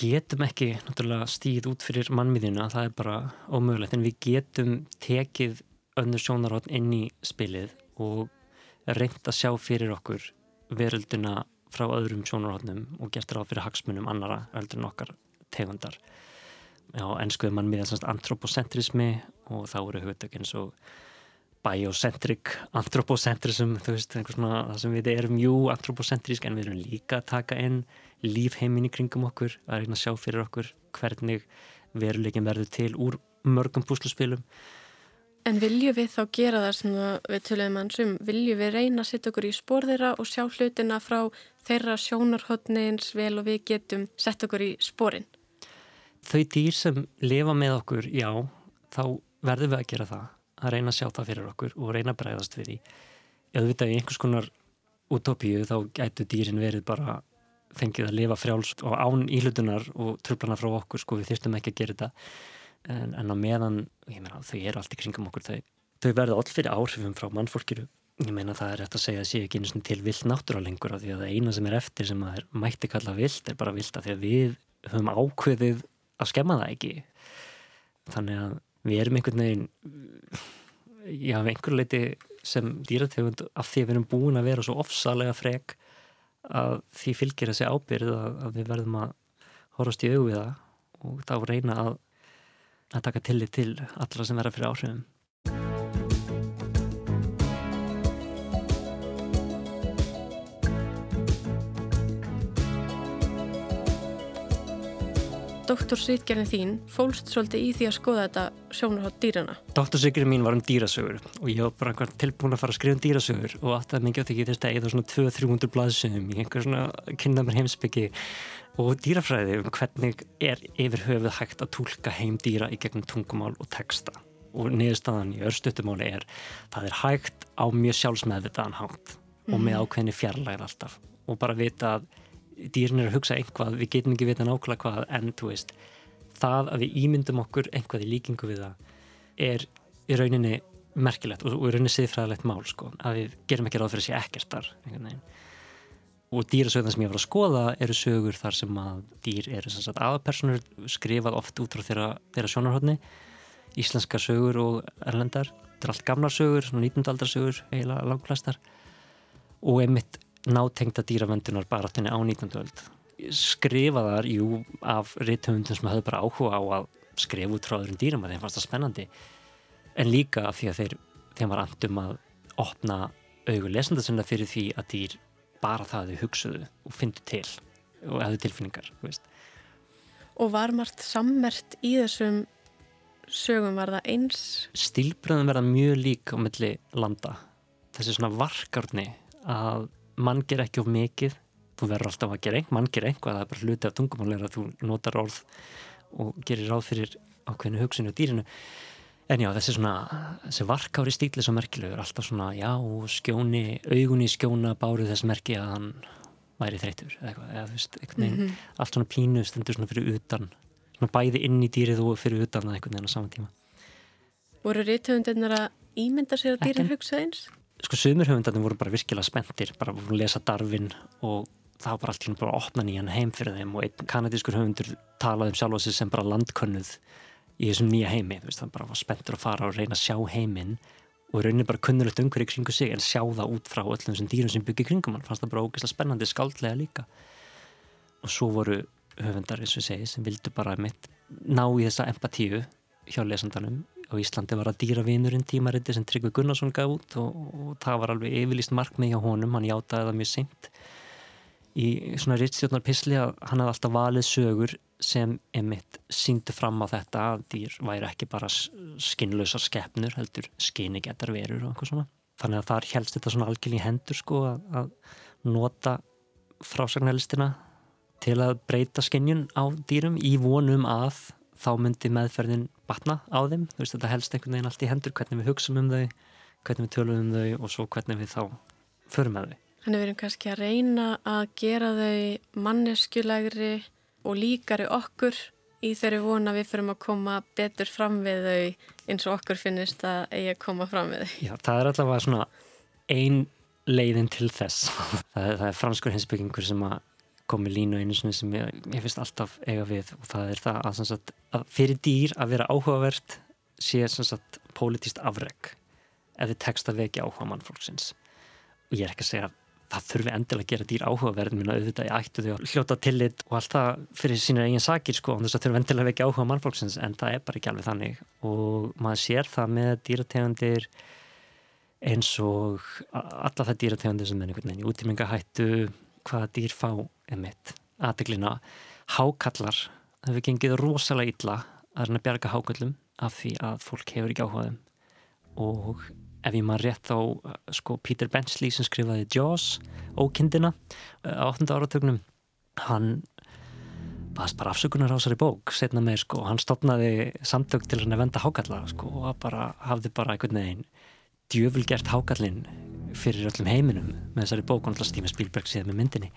Speaker 5: Getum ekki stíð út fyrir mannmiðjuna, það er bara ómögulegt, en við getum tekið önnur sjónarhótt inn í spilið og reynd að sjá fyrir okkur verölduna frá öðrum sjónarhóttnum og gert ráð fyrir hagsmunum annara veröldun okkar tegundar Já, ennskuði mann með antropocentrismi og þá eru eins og biocentric antropocentrism, þú veist, einhvers svona það sem við erum, jú, antropocentrisk en við erum líka að taka inn lífheimin í kringum okkur, að reyna að sjá fyrir okkur hvernig veruleikin verður til úr mörgum púsluspilum.
Speaker 2: En viljum við þá gera það sem við töluðum ansum, viljum við reyna að setja okkur í spór þeirra og sjá hlutina frá þeirra sjónarhóttni eins vel og við getum sett okkur í spórin?
Speaker 5: Þau dýr sem lifa með okkur, já, þá verðum við að gera það, að reyna að sjá það fyrir okkur og reyna að bregðast við því. Ef við veitum í einhvers konar utopíu þá gætu dýrin verið bara fengið að lifa frjáls og án íhlutunar og tröflana frá okkur, sko, við þyrstum ekki að gera þetta en, en á meðan, ég meina, þau eru allt í kringum okkur, þau, þau verða all fyrir áhrifum frá mannfólkiru. Ég meina það er eftir að segja að sé ekki einu svona til vilt náttúralengur af því að það eina sem er eftir sem að er mætti kalla vilt er bara vilt af því að við höfum ákveðið að skemma það ekki. Þannig að við erum einhvern veginn, já, einhver leiti sem dýrategund af því að við erum búin að vera svo ofsalega frek að því fylgir þessi ábyrð að, að við verðum að horfast í auðviða og þá reyna að að taka tillit til allra sem verða fyrir áhrifum.
Speaker 2: Doktorsritgerðin þín fólst svolítið í því að skoða þetta sjónarhátt dýrana.
Speaker 5: Doktorsritgerðin mín var um dýrasögur og ég var bara tilbúin að fara að skrifa um dýrasögur og aftur að mikið átti ekki þess að eða svona 200-300 blaðsögum í einhver svona kynna mér heimsbyggi og dýrafræði um hvernig er yfir höfuð hægt að tólka heim dýra í gegnum tungumál og texta og niðurstaðan í örstutumáli er það er hægt á mjög sjálfsmeðvitaðan hátt og með mhm. ákveðni fjarlægir alltaf og bara vita að dýrin er að hugsa einhvað, við getum ekki vita nákvæmlega hvað en þú veist það að við ímyndum okkur einhvað í líkingu við það er í rauninni merkilegt og í rauninni siðfræðilegt mál sko, að við gerum ekki ráð fyrir að sé einhvern veginn. Og dýrasögðan sem ég var að skoða eru sögur þar sem að dýr eru aðpersonur skrifað oft út frá þeirra, þeirra sjónarhóttni íslenska sögur og erlendar. Þetta er allt gamlar sögur, 19. aldarsögur eiginlega langplæstar og einmitt nátengta dýravöndunar bara þenni á 19. öld skrifaðar, jú, af reythöfundum sem hafði bara áhuga á að skrifa út frá öðrum dýrum að þeim fannst það spennandi en líka af því að þeir þeim var andum að opna augur lesenda sinna fyrir því að dýr bara það að þau hugsuðu og fyndu til og hefðu tilfinningar veist.
Speaker 2: Og var margt sammert í þessum sögum var það eins?
Speaker 5: Stílbröðum verða mjög lík á milli landa þessi svona varkarni að mann ger ekki of mikið þú verður alltaf að gera einhver, mann ger einhvað það er bara hluti af tungumálega að þú notar orð og gerir ráð fyrir ákveðinu hugsunni og dýrinu En já, þessi svona, þessi varkári stíli svo merkilegur, alltaf svona, já, skjóni, augunni skjóna báru þess merki að hann væri þreytur eða eitthvað, eða þú veist, veginn, mm -hmm. allt svona pínu stendur svona fyrir utan, svona bæði inn í dýrið og fyrir utan að einhvern veginn á saman tíma.
Speaker 2: Voru rítthöfundarnir að ímynda sér að dýrin hugsa eins?
Speaker 5: Sko, sömur höfundarnir voru bara virkilega spenntir, bara voru að lesa darfin og það var bara allt í hún bara að opna nýjan heim fyrir þeim og einn kanadískur höfundur talaði um sjálf og sig sem bara landkönnuð í þessum nýja heimi, þú veist, það bara var spenntur að fara og reyna að sjá heiminn og raunin bara kunnulegt umhverju kringu sig en sjá það út frá öllum þessum dýrum sem byggir kringum hann fannst það bara ógeðslega spennandi, skaldlega líka. Og svo voru höfundar eins og segi sem vildu bara mitt ná í þessa empatíu hjá lesandanum og Íslandi var að dýravinurinn tímariti sem Tryggvi Gunnarsson gaf út og, og það var alveg yfirlýst markmið hjá honum, hann játaði það mjög seint. Í svona rittstjórnarpissli að hann hafði alltaf valið sögur sem emitt síndu fram á þetta að dýr væri ekki bara skinnlausar skeppnur heldur skinnigettar verur og eitthvað svona. Þannig að þar helst þetta svona algjörlega í hendur sko að, að nota frásagnarlistina til að breyta skinnjun á dýrum í vonum að þá myndi meðferðin batna á þeim þú veist þetta helst einhvern veginn allt í hendur hvernig við hugsaum um þau, hvernig við tölum um þau og svo hvernig við þá förum með þau
Speaker 2: Þannig við erum kannski að reyna að gera þau manneskjulegri og líkari okkur í þeirri vona við fyrir að koma betur fram við þau eins og okkur finnist að eigi að koma fram við þau.
Speaker 5: Já, það er allavega svona ein leiðin til þess. það, er, það er franskur hinsbyggingur sem að komi línu einu sem ég, ég finnst alltaf eiga við og það er það að, sagt, að fyrir dýr að vera áhugavert sé sagt, politist afreg þið tekst að vekja áhuga mannfólksins. Og ég er ekki að segja það þurfi endilega að gera dýr áhugaverð minna auðvitað í ættu þau að hljóta tillit og allt það fyrir sína eigin sakir sko og þess að þurfi endilega að vekja áhuga mannfólksins en það er bara ekki alveg þannig. Og maður sér það með dýrategundir eins og alla það dýrategundir sem er einhvern veginn í útímingahættu hvaða dýr fá emitt aðeglina hákallar það hefur gengið rosalega illa að reyna að bjarga hákallum af því að fólk hefur ekki áhugaðum og ef ég maður rétt þá sko Peter Benchley sem skrifaði Jaws ókindina eh, á 8. áratögnum hann baðast bara afsökunar á þessari bók setna með sko, hann stopnaði samtök til hann að venda hákalla sko og bara hafði bara einhvern veginn djöfulgert hákallin fyrir öllum heiminum með þessari bók og alltaf Steven Spielberg síðan með myndinni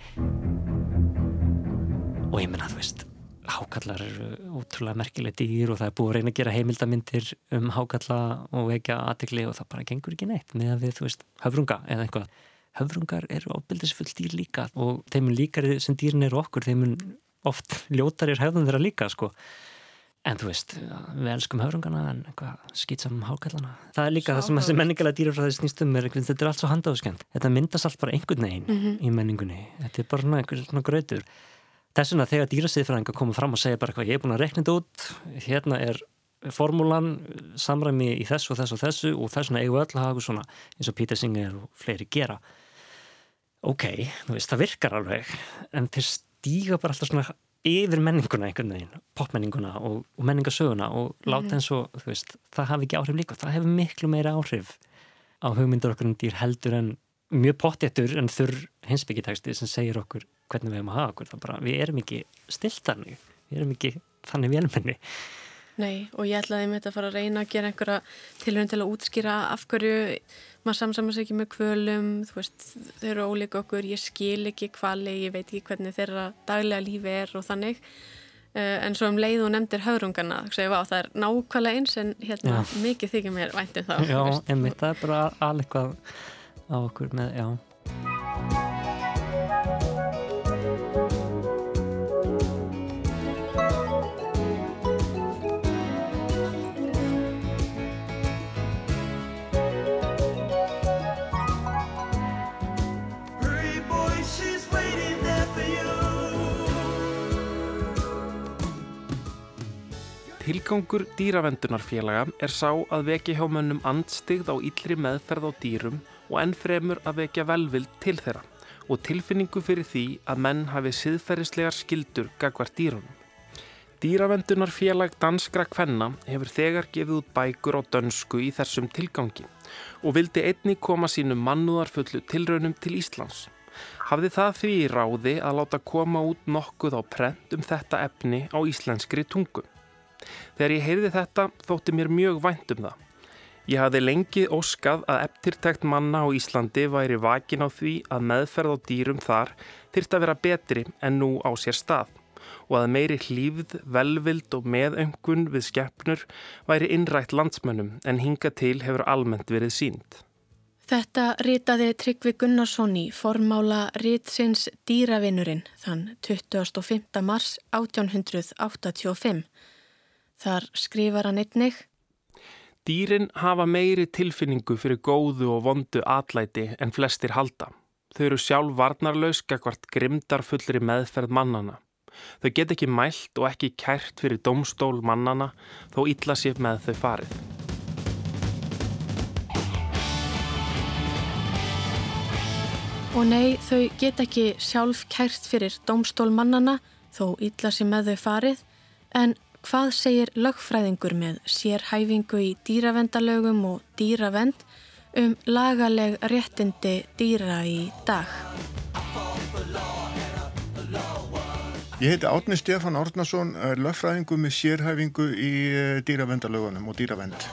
Speaker 5: og ég menna þú veist hákallar eru ótrúlega merkileg dýr og það er búið að reyna að gera heimildamindir um hákalla og vekja aðtegli og það bara gengur ekki neitt með að við, þú veist, höfrunga eða einhvað. Höfrungar eru ábyldisfull dýr líka og þeim líkari sem dýrin eru okkur, þeim oft ljótarir höfðum þeirra líka, sko. En þú veist, við elskum höfrungana en skýtsam hákallana. Það er líka Sá, það sem þessi menningalega dýrar frá þessi snýstum er, þetta er allt svo handáðskend. Þetta myndast allt bara einhvern veginn mm -hmm. í menningunni. Þetta er bara svona einhver svona gröður. Þess vegna þegar dýrasiðfræðingar koma fram og segja bara hvað ég er búin að rekna þetta út, hérna er formúlan, samræmi í þessu og þessu og þessu og þess vegna eigum við öll að hafa svona eins og Peter Singer og fleiri gera. Ok, þú veist, það virkar alveg, en þeir stíga bara alltaf svona yfir menninguna einhvern veginn, popmenninguna og, og menningasöguna og láta mm -hmm. eins og, veist, það hafi ekki áhrif líka. Það hefur miklu meira áhrif á hugmyndur okkur um dýr heldur en mjög pottéttur en þurr hinsbyggitæksti sem segir okkur hvernig við hefum að hafa okkur þá bara við erum ekki stilt þannig við erum ekki þannig velmenni
Speaker 2: Nei og ég ætlaði með þetta að fara að reyna að gera einhverja tilhörn til að útskýra af hverju maður samsamast ekki með kvölum þú veist þau eru ólík okkur ég skil ekki hvali, ég veit ekki hvernig þeirra daglega lífi er og þannig. Uh, en svo um leið og nefndir haurungana það er nákvæmlega eins en hérna mikið þykir mér væntum þá
Speaker 5: Já, einmitt, það er bara alveg á okkur með, já
Speaker 4: Tilgangur dýravendunarfélaga er sá að vekja hjá mönnum andstigð á yllri meðferð á dýrum og ennfremur að vekja velvild til þeirra og tilfinningu fyrir því að menn hafi siðferðislegar skildur gagvar dýrunum. Dýravendunarfélag Danskra Kvenna hefur þegar gefið út bækur á dönsku í þessum tilgangi og vildi einni koma sínum mannúðarfullu tilraunum til Íslands. Hafði það því í ráði að láta koma út nokkuð á prent um þetta efni á íslenskri tungu. Þegar ég heyrði þetta þótti mér mjög vænt um það. Ég hafði lengi óskað að eftirtækt manna á Íslandi væri vakin á því að meðferð á dýrum þar þyrst að vera betri en nú á sér stað og að meiri hlýfð, velvild og meðöngun við skeppnur væri innrætt landsmönnum en hinga til hefur almennt verið sínd.
Speaker 2: Þetta ritaði Tryggvi Gunnarsson í formála ritsins Dýravinnurinn þann 25. mars 1885. Þar skrifar hann einnig
Speaker 4: Dýrin hafa meiri tilfinningu fyrir góðu og vondu atlæti en flestir halda. Þau eru sjálf varnarlaus gagvart grimdar fullri meðferð mannana. Þau get ekki mælt og ekki kært fyrir domstól mannana þó illa sér með þau farið.
Speaker 2: Og nei, þau get ekki sjálf kært fyrir domstól mannana þó illa sér með þau farið en Hvað segir lögfræðingur með sérhæfingu í dýravendalögum og dýravend um lagaleg réttindi dýra í dag?
Speaker 6: Ég heiti Átni Stefán Árnason, lögfræðingu með sérhæfingu í eh, dýravendalögunum og dýravend.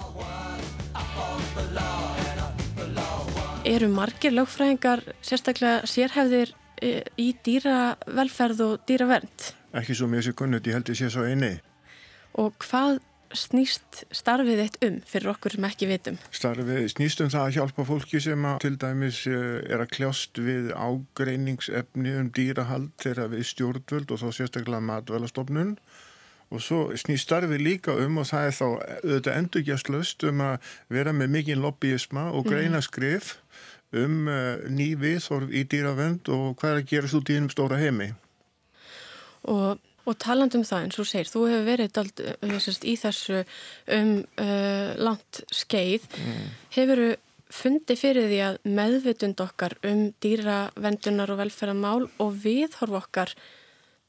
Speaker 2: Eru margir lögfræðingar sérstaklega sérhæfðir eh, í dýravelferð og dýravend?
Speaker 6: Ekki svo mjög sér kunnut, ég held ég sé svo einið.
Speaker 2: Og hvað snýst starfið eitt um fyrir okkur sem ekki vitum?
Speaker 6: Starfið snýst um það að hjálpa fólki sem að til dæmis eh, er að kljást við ágreiningsefni um dýrahald þegar við stjórnvöld og þá sérstaklega matvælastofnun og svo snýst starfið líka um og það er þá auðvitað endurgjastlust um að vera með mikinn lobbyisma og mhm. greina skrif um uh, ný viðhorf í dýravend og hvað er að gera svo dýrum stóra heimi.
Speaker 2: Og, og talandum það eins og segir, þú hefur verið dald, sérst, í þessu um uh, langt skeið. Mm. Hefur þú fundið fyrir því að meðvitund okkar um dýravendunar og velferðarmál og viðhorf okkar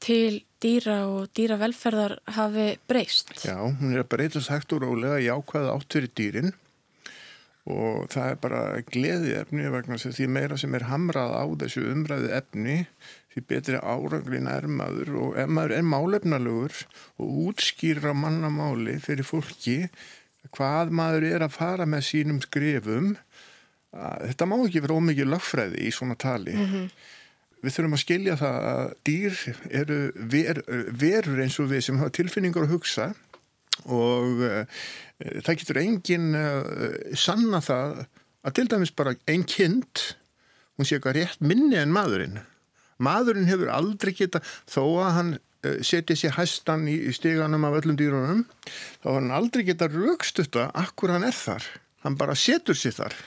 Speaker 2: til dýra og dýravelferðar hafi breyst?
Speaker 6: Já, hún er að breytast hægt og rólega jákvæða átt fyrir dýrin og það er bara gleði efni vegna því meira sem er hamrað á þessu umræðu efni því betri árangrin er maður og ef maður er málefnalegur og útskýra mannamáli fyrir fólki hvað maður er að fara með sínum skrifum þetta má ekki vera ómikið lögfræði í svona tali mm -hmm. við þurfum að skilja það að dýr eru ver, verur eins og við sem hafa tilfinningar að hugsa og uh, það getur engin uh, sanna það að til dæmis bara einn kind hún sé eitthvað rétt minni en maðurinn maðurinn hefur aldrei geta þó að hann uh, setja sér hæstan í, steganum af öllum dýrunum þá hann aldrei geta raukstutta akkur hann er þar hann bara setur sér þar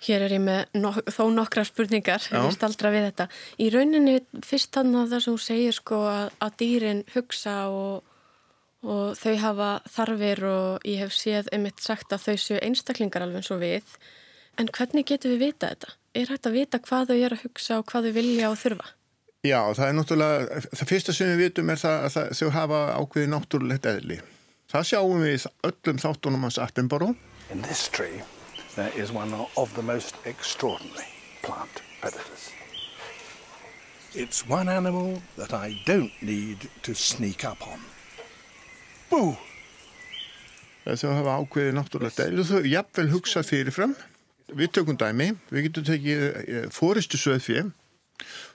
Speaker 2: Hér er ég með no þó nokkra spurningar, Já. ég staldra við þetta. Í rauninni fyrst þannig að það sem þú segir sko að, að dýrin hugsa og og þau hafa þarfir og ég hef séð einmitt sagt að þau séu einstaklingar alveg eins og við en hvernig getur við vita þetta? Er hægt að vita hvað þau er að hugsa og hvað þau vilja og þurfa?
Speaker 6: Já, það er náttúrulega, það fyrsta sem við vitum er það að þau hafa ákveði náttúrulegt eðli. Það sjáum við öllum þáttunum hans Attenborough.
Speaker 7: In this tree there is one of the most extraordinary plant predators. It's one animal that I don't need to sneak up on.
Speaker 6: Bú! Þess að hafa ákveðið náttúrulega dæli og þau jafnvel hugsa fyrirfram. Við tökum dæmi, við getum tekið eh, fóristu söðfið.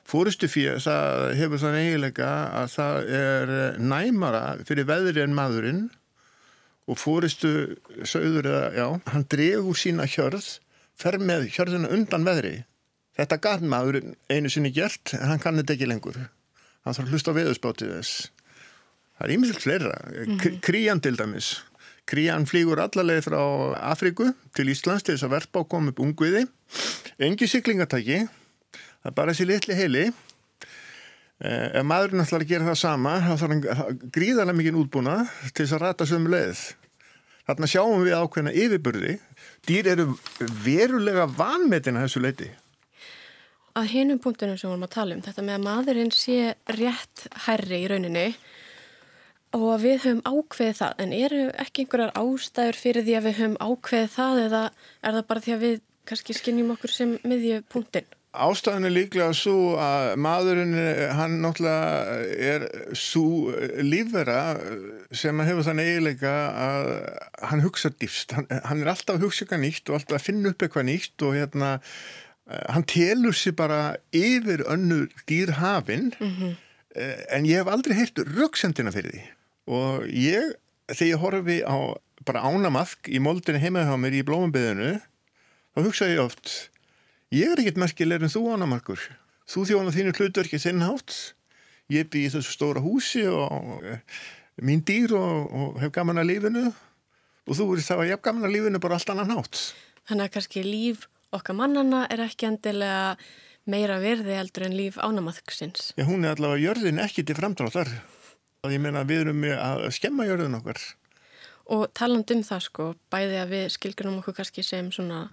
Speaker 6: Fóristu fyrir það hefur þann eiginlega að það er eh, næmara fyrir veðri en maðurinn og fóristu söður eða, já, hann dregur sína hjörð, fer með hjörðuna undan veðri. Þetta gaf maður einu sinni gert, en hann kann þetta ekki lengur. Hann þarf að hlusta á veðusbátið þess. Það er ímyndilegt fleira. Mm -hmm. Krían til dæmis. Krían flýgur allarleið frá Afriku til Íslands til þess að verpa og koma upp ungviði. Engi syklingatæki. Það er bara þessi litli heili. Eh, ef maðurinn ætlar að gera það sama þá þarf hann gríðarlega mikið útbúna til þess að rata sömu leið. Þarna sjáum við ákveðna yfirburði. Dýr eru verulega vanmetin að þessu leiti.
Speaker 2: Að hinum punktunum sem við varum að tala um, þetta með að maðurinn sé rétt herri í rauninni og við höfum ákveðið það en eru ekki einhverjar ástæður fyrir því að við höfum ákveðið það eða er það bara því að við kannski skinnjum okkur sem miðjupunktin?
Speaker 6: Ástæðin er líklega svo að maðurinn hann náttúrulega er svo lífvera sem hefur þann eiginleika að hann hugsa dýfst, hann, hann er alltaf að hugsa eitthvað nýtt og alltaf að finna upp eitthvað nýtt og hérna hann telur sér bara yfir önnur dýrhafinn mm -hmm. en ég hef aldrei heilt rauksendina fyrir því og ég, þegar ég horfi á bara ánamaðk í moldinu heimaði á mér í blómumbiðinu þá hugsa ég oft ég er ekkert merkilegur en þú ánamarkur þú þjóna þínu hlutverki þinnhátt ég bý í þessu stóra húsi og uh, mín dýr og, og hef gaman að lífinu. Og þú er það að ég hef gaman að lífinu bara allt annan hátt.
Speaker 2: Þannig að kannski líf okkar mannana er ekki endilega meira verði heldur en líf ánamaðksins
Speaker 6: Já, hún er allavega jörðin ekki til framdráttar Ég meina við erum að skemma jörðun okkar.
Speaker 2: Og taland um það sko, bæði að við skilgjum okkur kannski sem svona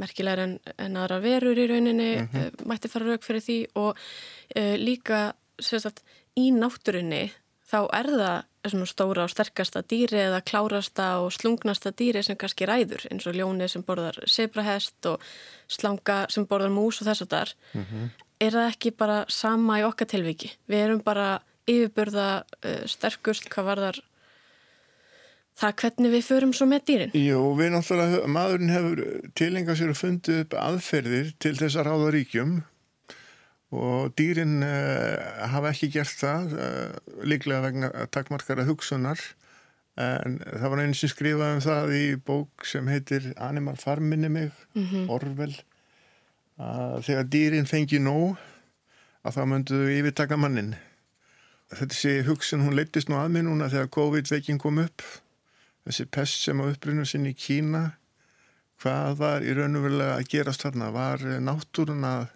Speaker 2: merkilegar en, en aðra verur í rauninni, mm -hmm. mætti fara rauk fyrir því og uh, líka sagt, í náttúrunni þá er það svona stóra og sterkasta dýri eða klárasta og slungnasta dýri sem kannski ræður eins og ljóni sem borðar sebrahest og slanga sem borðar mús og þess að þar. Mm -hmm. Er það ekki bara sama í okkar tilviki? Við erum bara yfirbörða uh, sterkust hvað var þar það hvernig við förum svo með dýrin?
Speaker 6: Jú, við náttúrulega, maðurinn hefur tilengað sér að fundi upp aðferðir til þess að ráða ríkjum og dýrin uh, hafa ekki gert það uh, líklega vegna takkmarkara hugsunar en það var einu sem skrifaði um það í bók sem heitir Animal Farm minni mig, mm -hmm. Orwell að þegar dýrin fengi nóg að þá mönduðu yfirtaka mannin þessi hugsun hún leittist nú að mig núna þegar COVID-veikin kom upp þessi pest sem á upprunum sinni í Kína hvað var í raun og verulega að gerast þarna? Var náttúrun að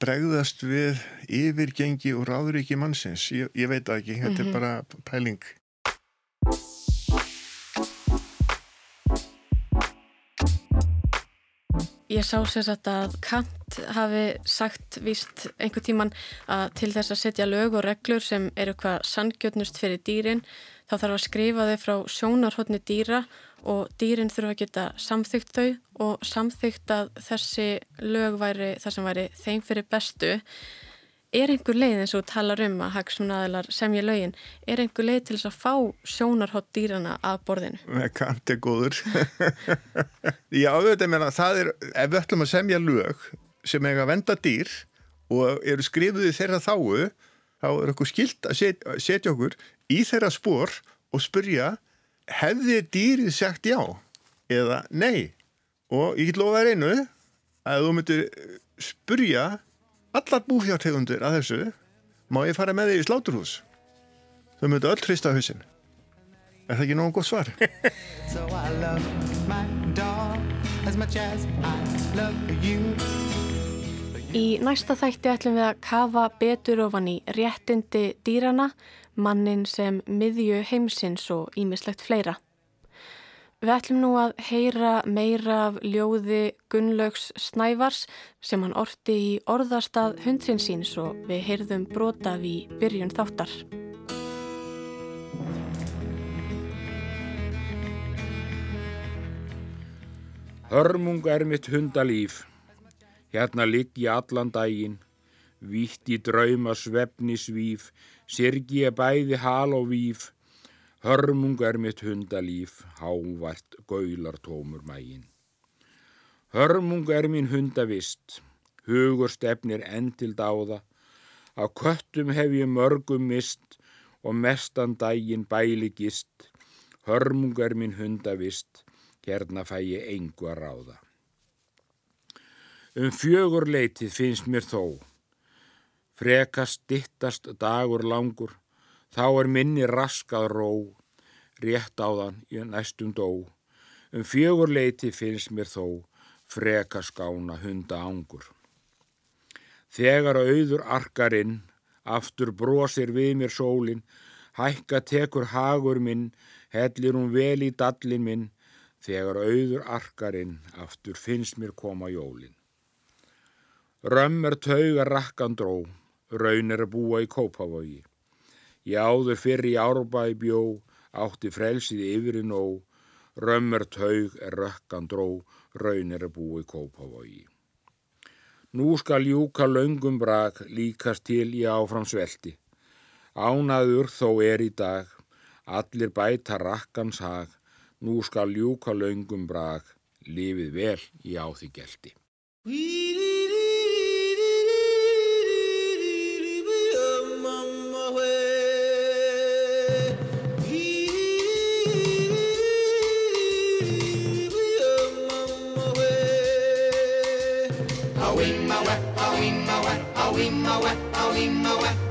Speaker 6: bregðast við yfirgengi og ráðuríki mannsins? Ég, ég veit ekki, þetta mm -hmm. er mhm. bara pæling.
Speaker 2: Ég sá sérsagt að Kant hafi sagt víst einhver tíman að til þess að setja lög og reglur sem eru hvað sangjötnust fyrir dýrin þá þarf að skrifa þau frá sjónarhóttni dýra og dýrin þurfa að geta samþygt þau og samþygt að þessi lög væri það sem væri þeim fyrir bestu er einhver leið eins og talar um að hagsmunaðilar semja lögin er einhver leið til þess að fá sjónarhótt dýrana að borðinu?
Speaker 6: Kant er góður Já, auðvitað meina það er, ef við ætlum að semja lög sem eiga að venda dýr og eru skrifuði þeirra þáu þá er okkur skilt að setja, setja okkur í þeirra spór og spurja hefði dýrið sagt já eða nei og ég get lofa þér einu að þú myndir spurja allar búfjártegundir að þessu má ég fara með þig í sláturhús þau myndir öll hrista hausin er það ekki nógu gott svar? So I love my dog as much as I love you
Speaker 2: Í næsta þætti ætlum við að kafa betur ofan í réttindi dýrana mannin sem miðju heimsins og ímislegt fleira. Við ætlum nú að heyra meira af ljóði Gunnlaugs Snævars sem hann orti í orðastað hundsins síns og við heyrðum brotað í byrjun þáttar.
Speaker 1: Hörmung er mitt hundalíf, hérna ligg ég allan daginn, vítt í drauma svefni svíf, Sirgi er bæði hal og víf, hörmung er mitt hundalíf, hávært gaular tómur mægin. Hörmung er mín hundavist, hugur stefnir enn til dáða, á köttum hef ég mörgum mist og mestan dægin bæli gist, hörmung er mín hundavist, hérna fæ ég engu að ráða. Um fjögur leitið finnst mér þó, Frekast dittast dagur langur, þá er minni raskað ró, rétt á þann ég næstum dó. Um fjögur leiti finnst mér þó, frekast gána hunda ángur. Þegar auður arkarinn, aftur brosir við mér sólinn, hækka tekur hagur minn, hellir hún vel í dallin minn, þegar auður arkarinn, aftur finnst mér koma jólinn. Römmur taugar rakkan dró, raun er að búa í Kópavogi. Ég áður fyrir í árbæ bjó, átti frelsið yfir í nóg, römmur taug er rökkan dró, raun er að búa í Kópavogi. Nú skal júka laungum brak líkast til í áfram svelti. Ánaður þó er í dag, allir bæta rakkans hag, nú skal júka laungum brak, lifið vel í áþi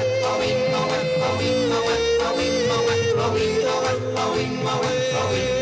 Speaker 1: Halloween, Halloween, Halloween, Halloween, Halloween, Halloween, Halloween, Halloween, Halloween, Halloween,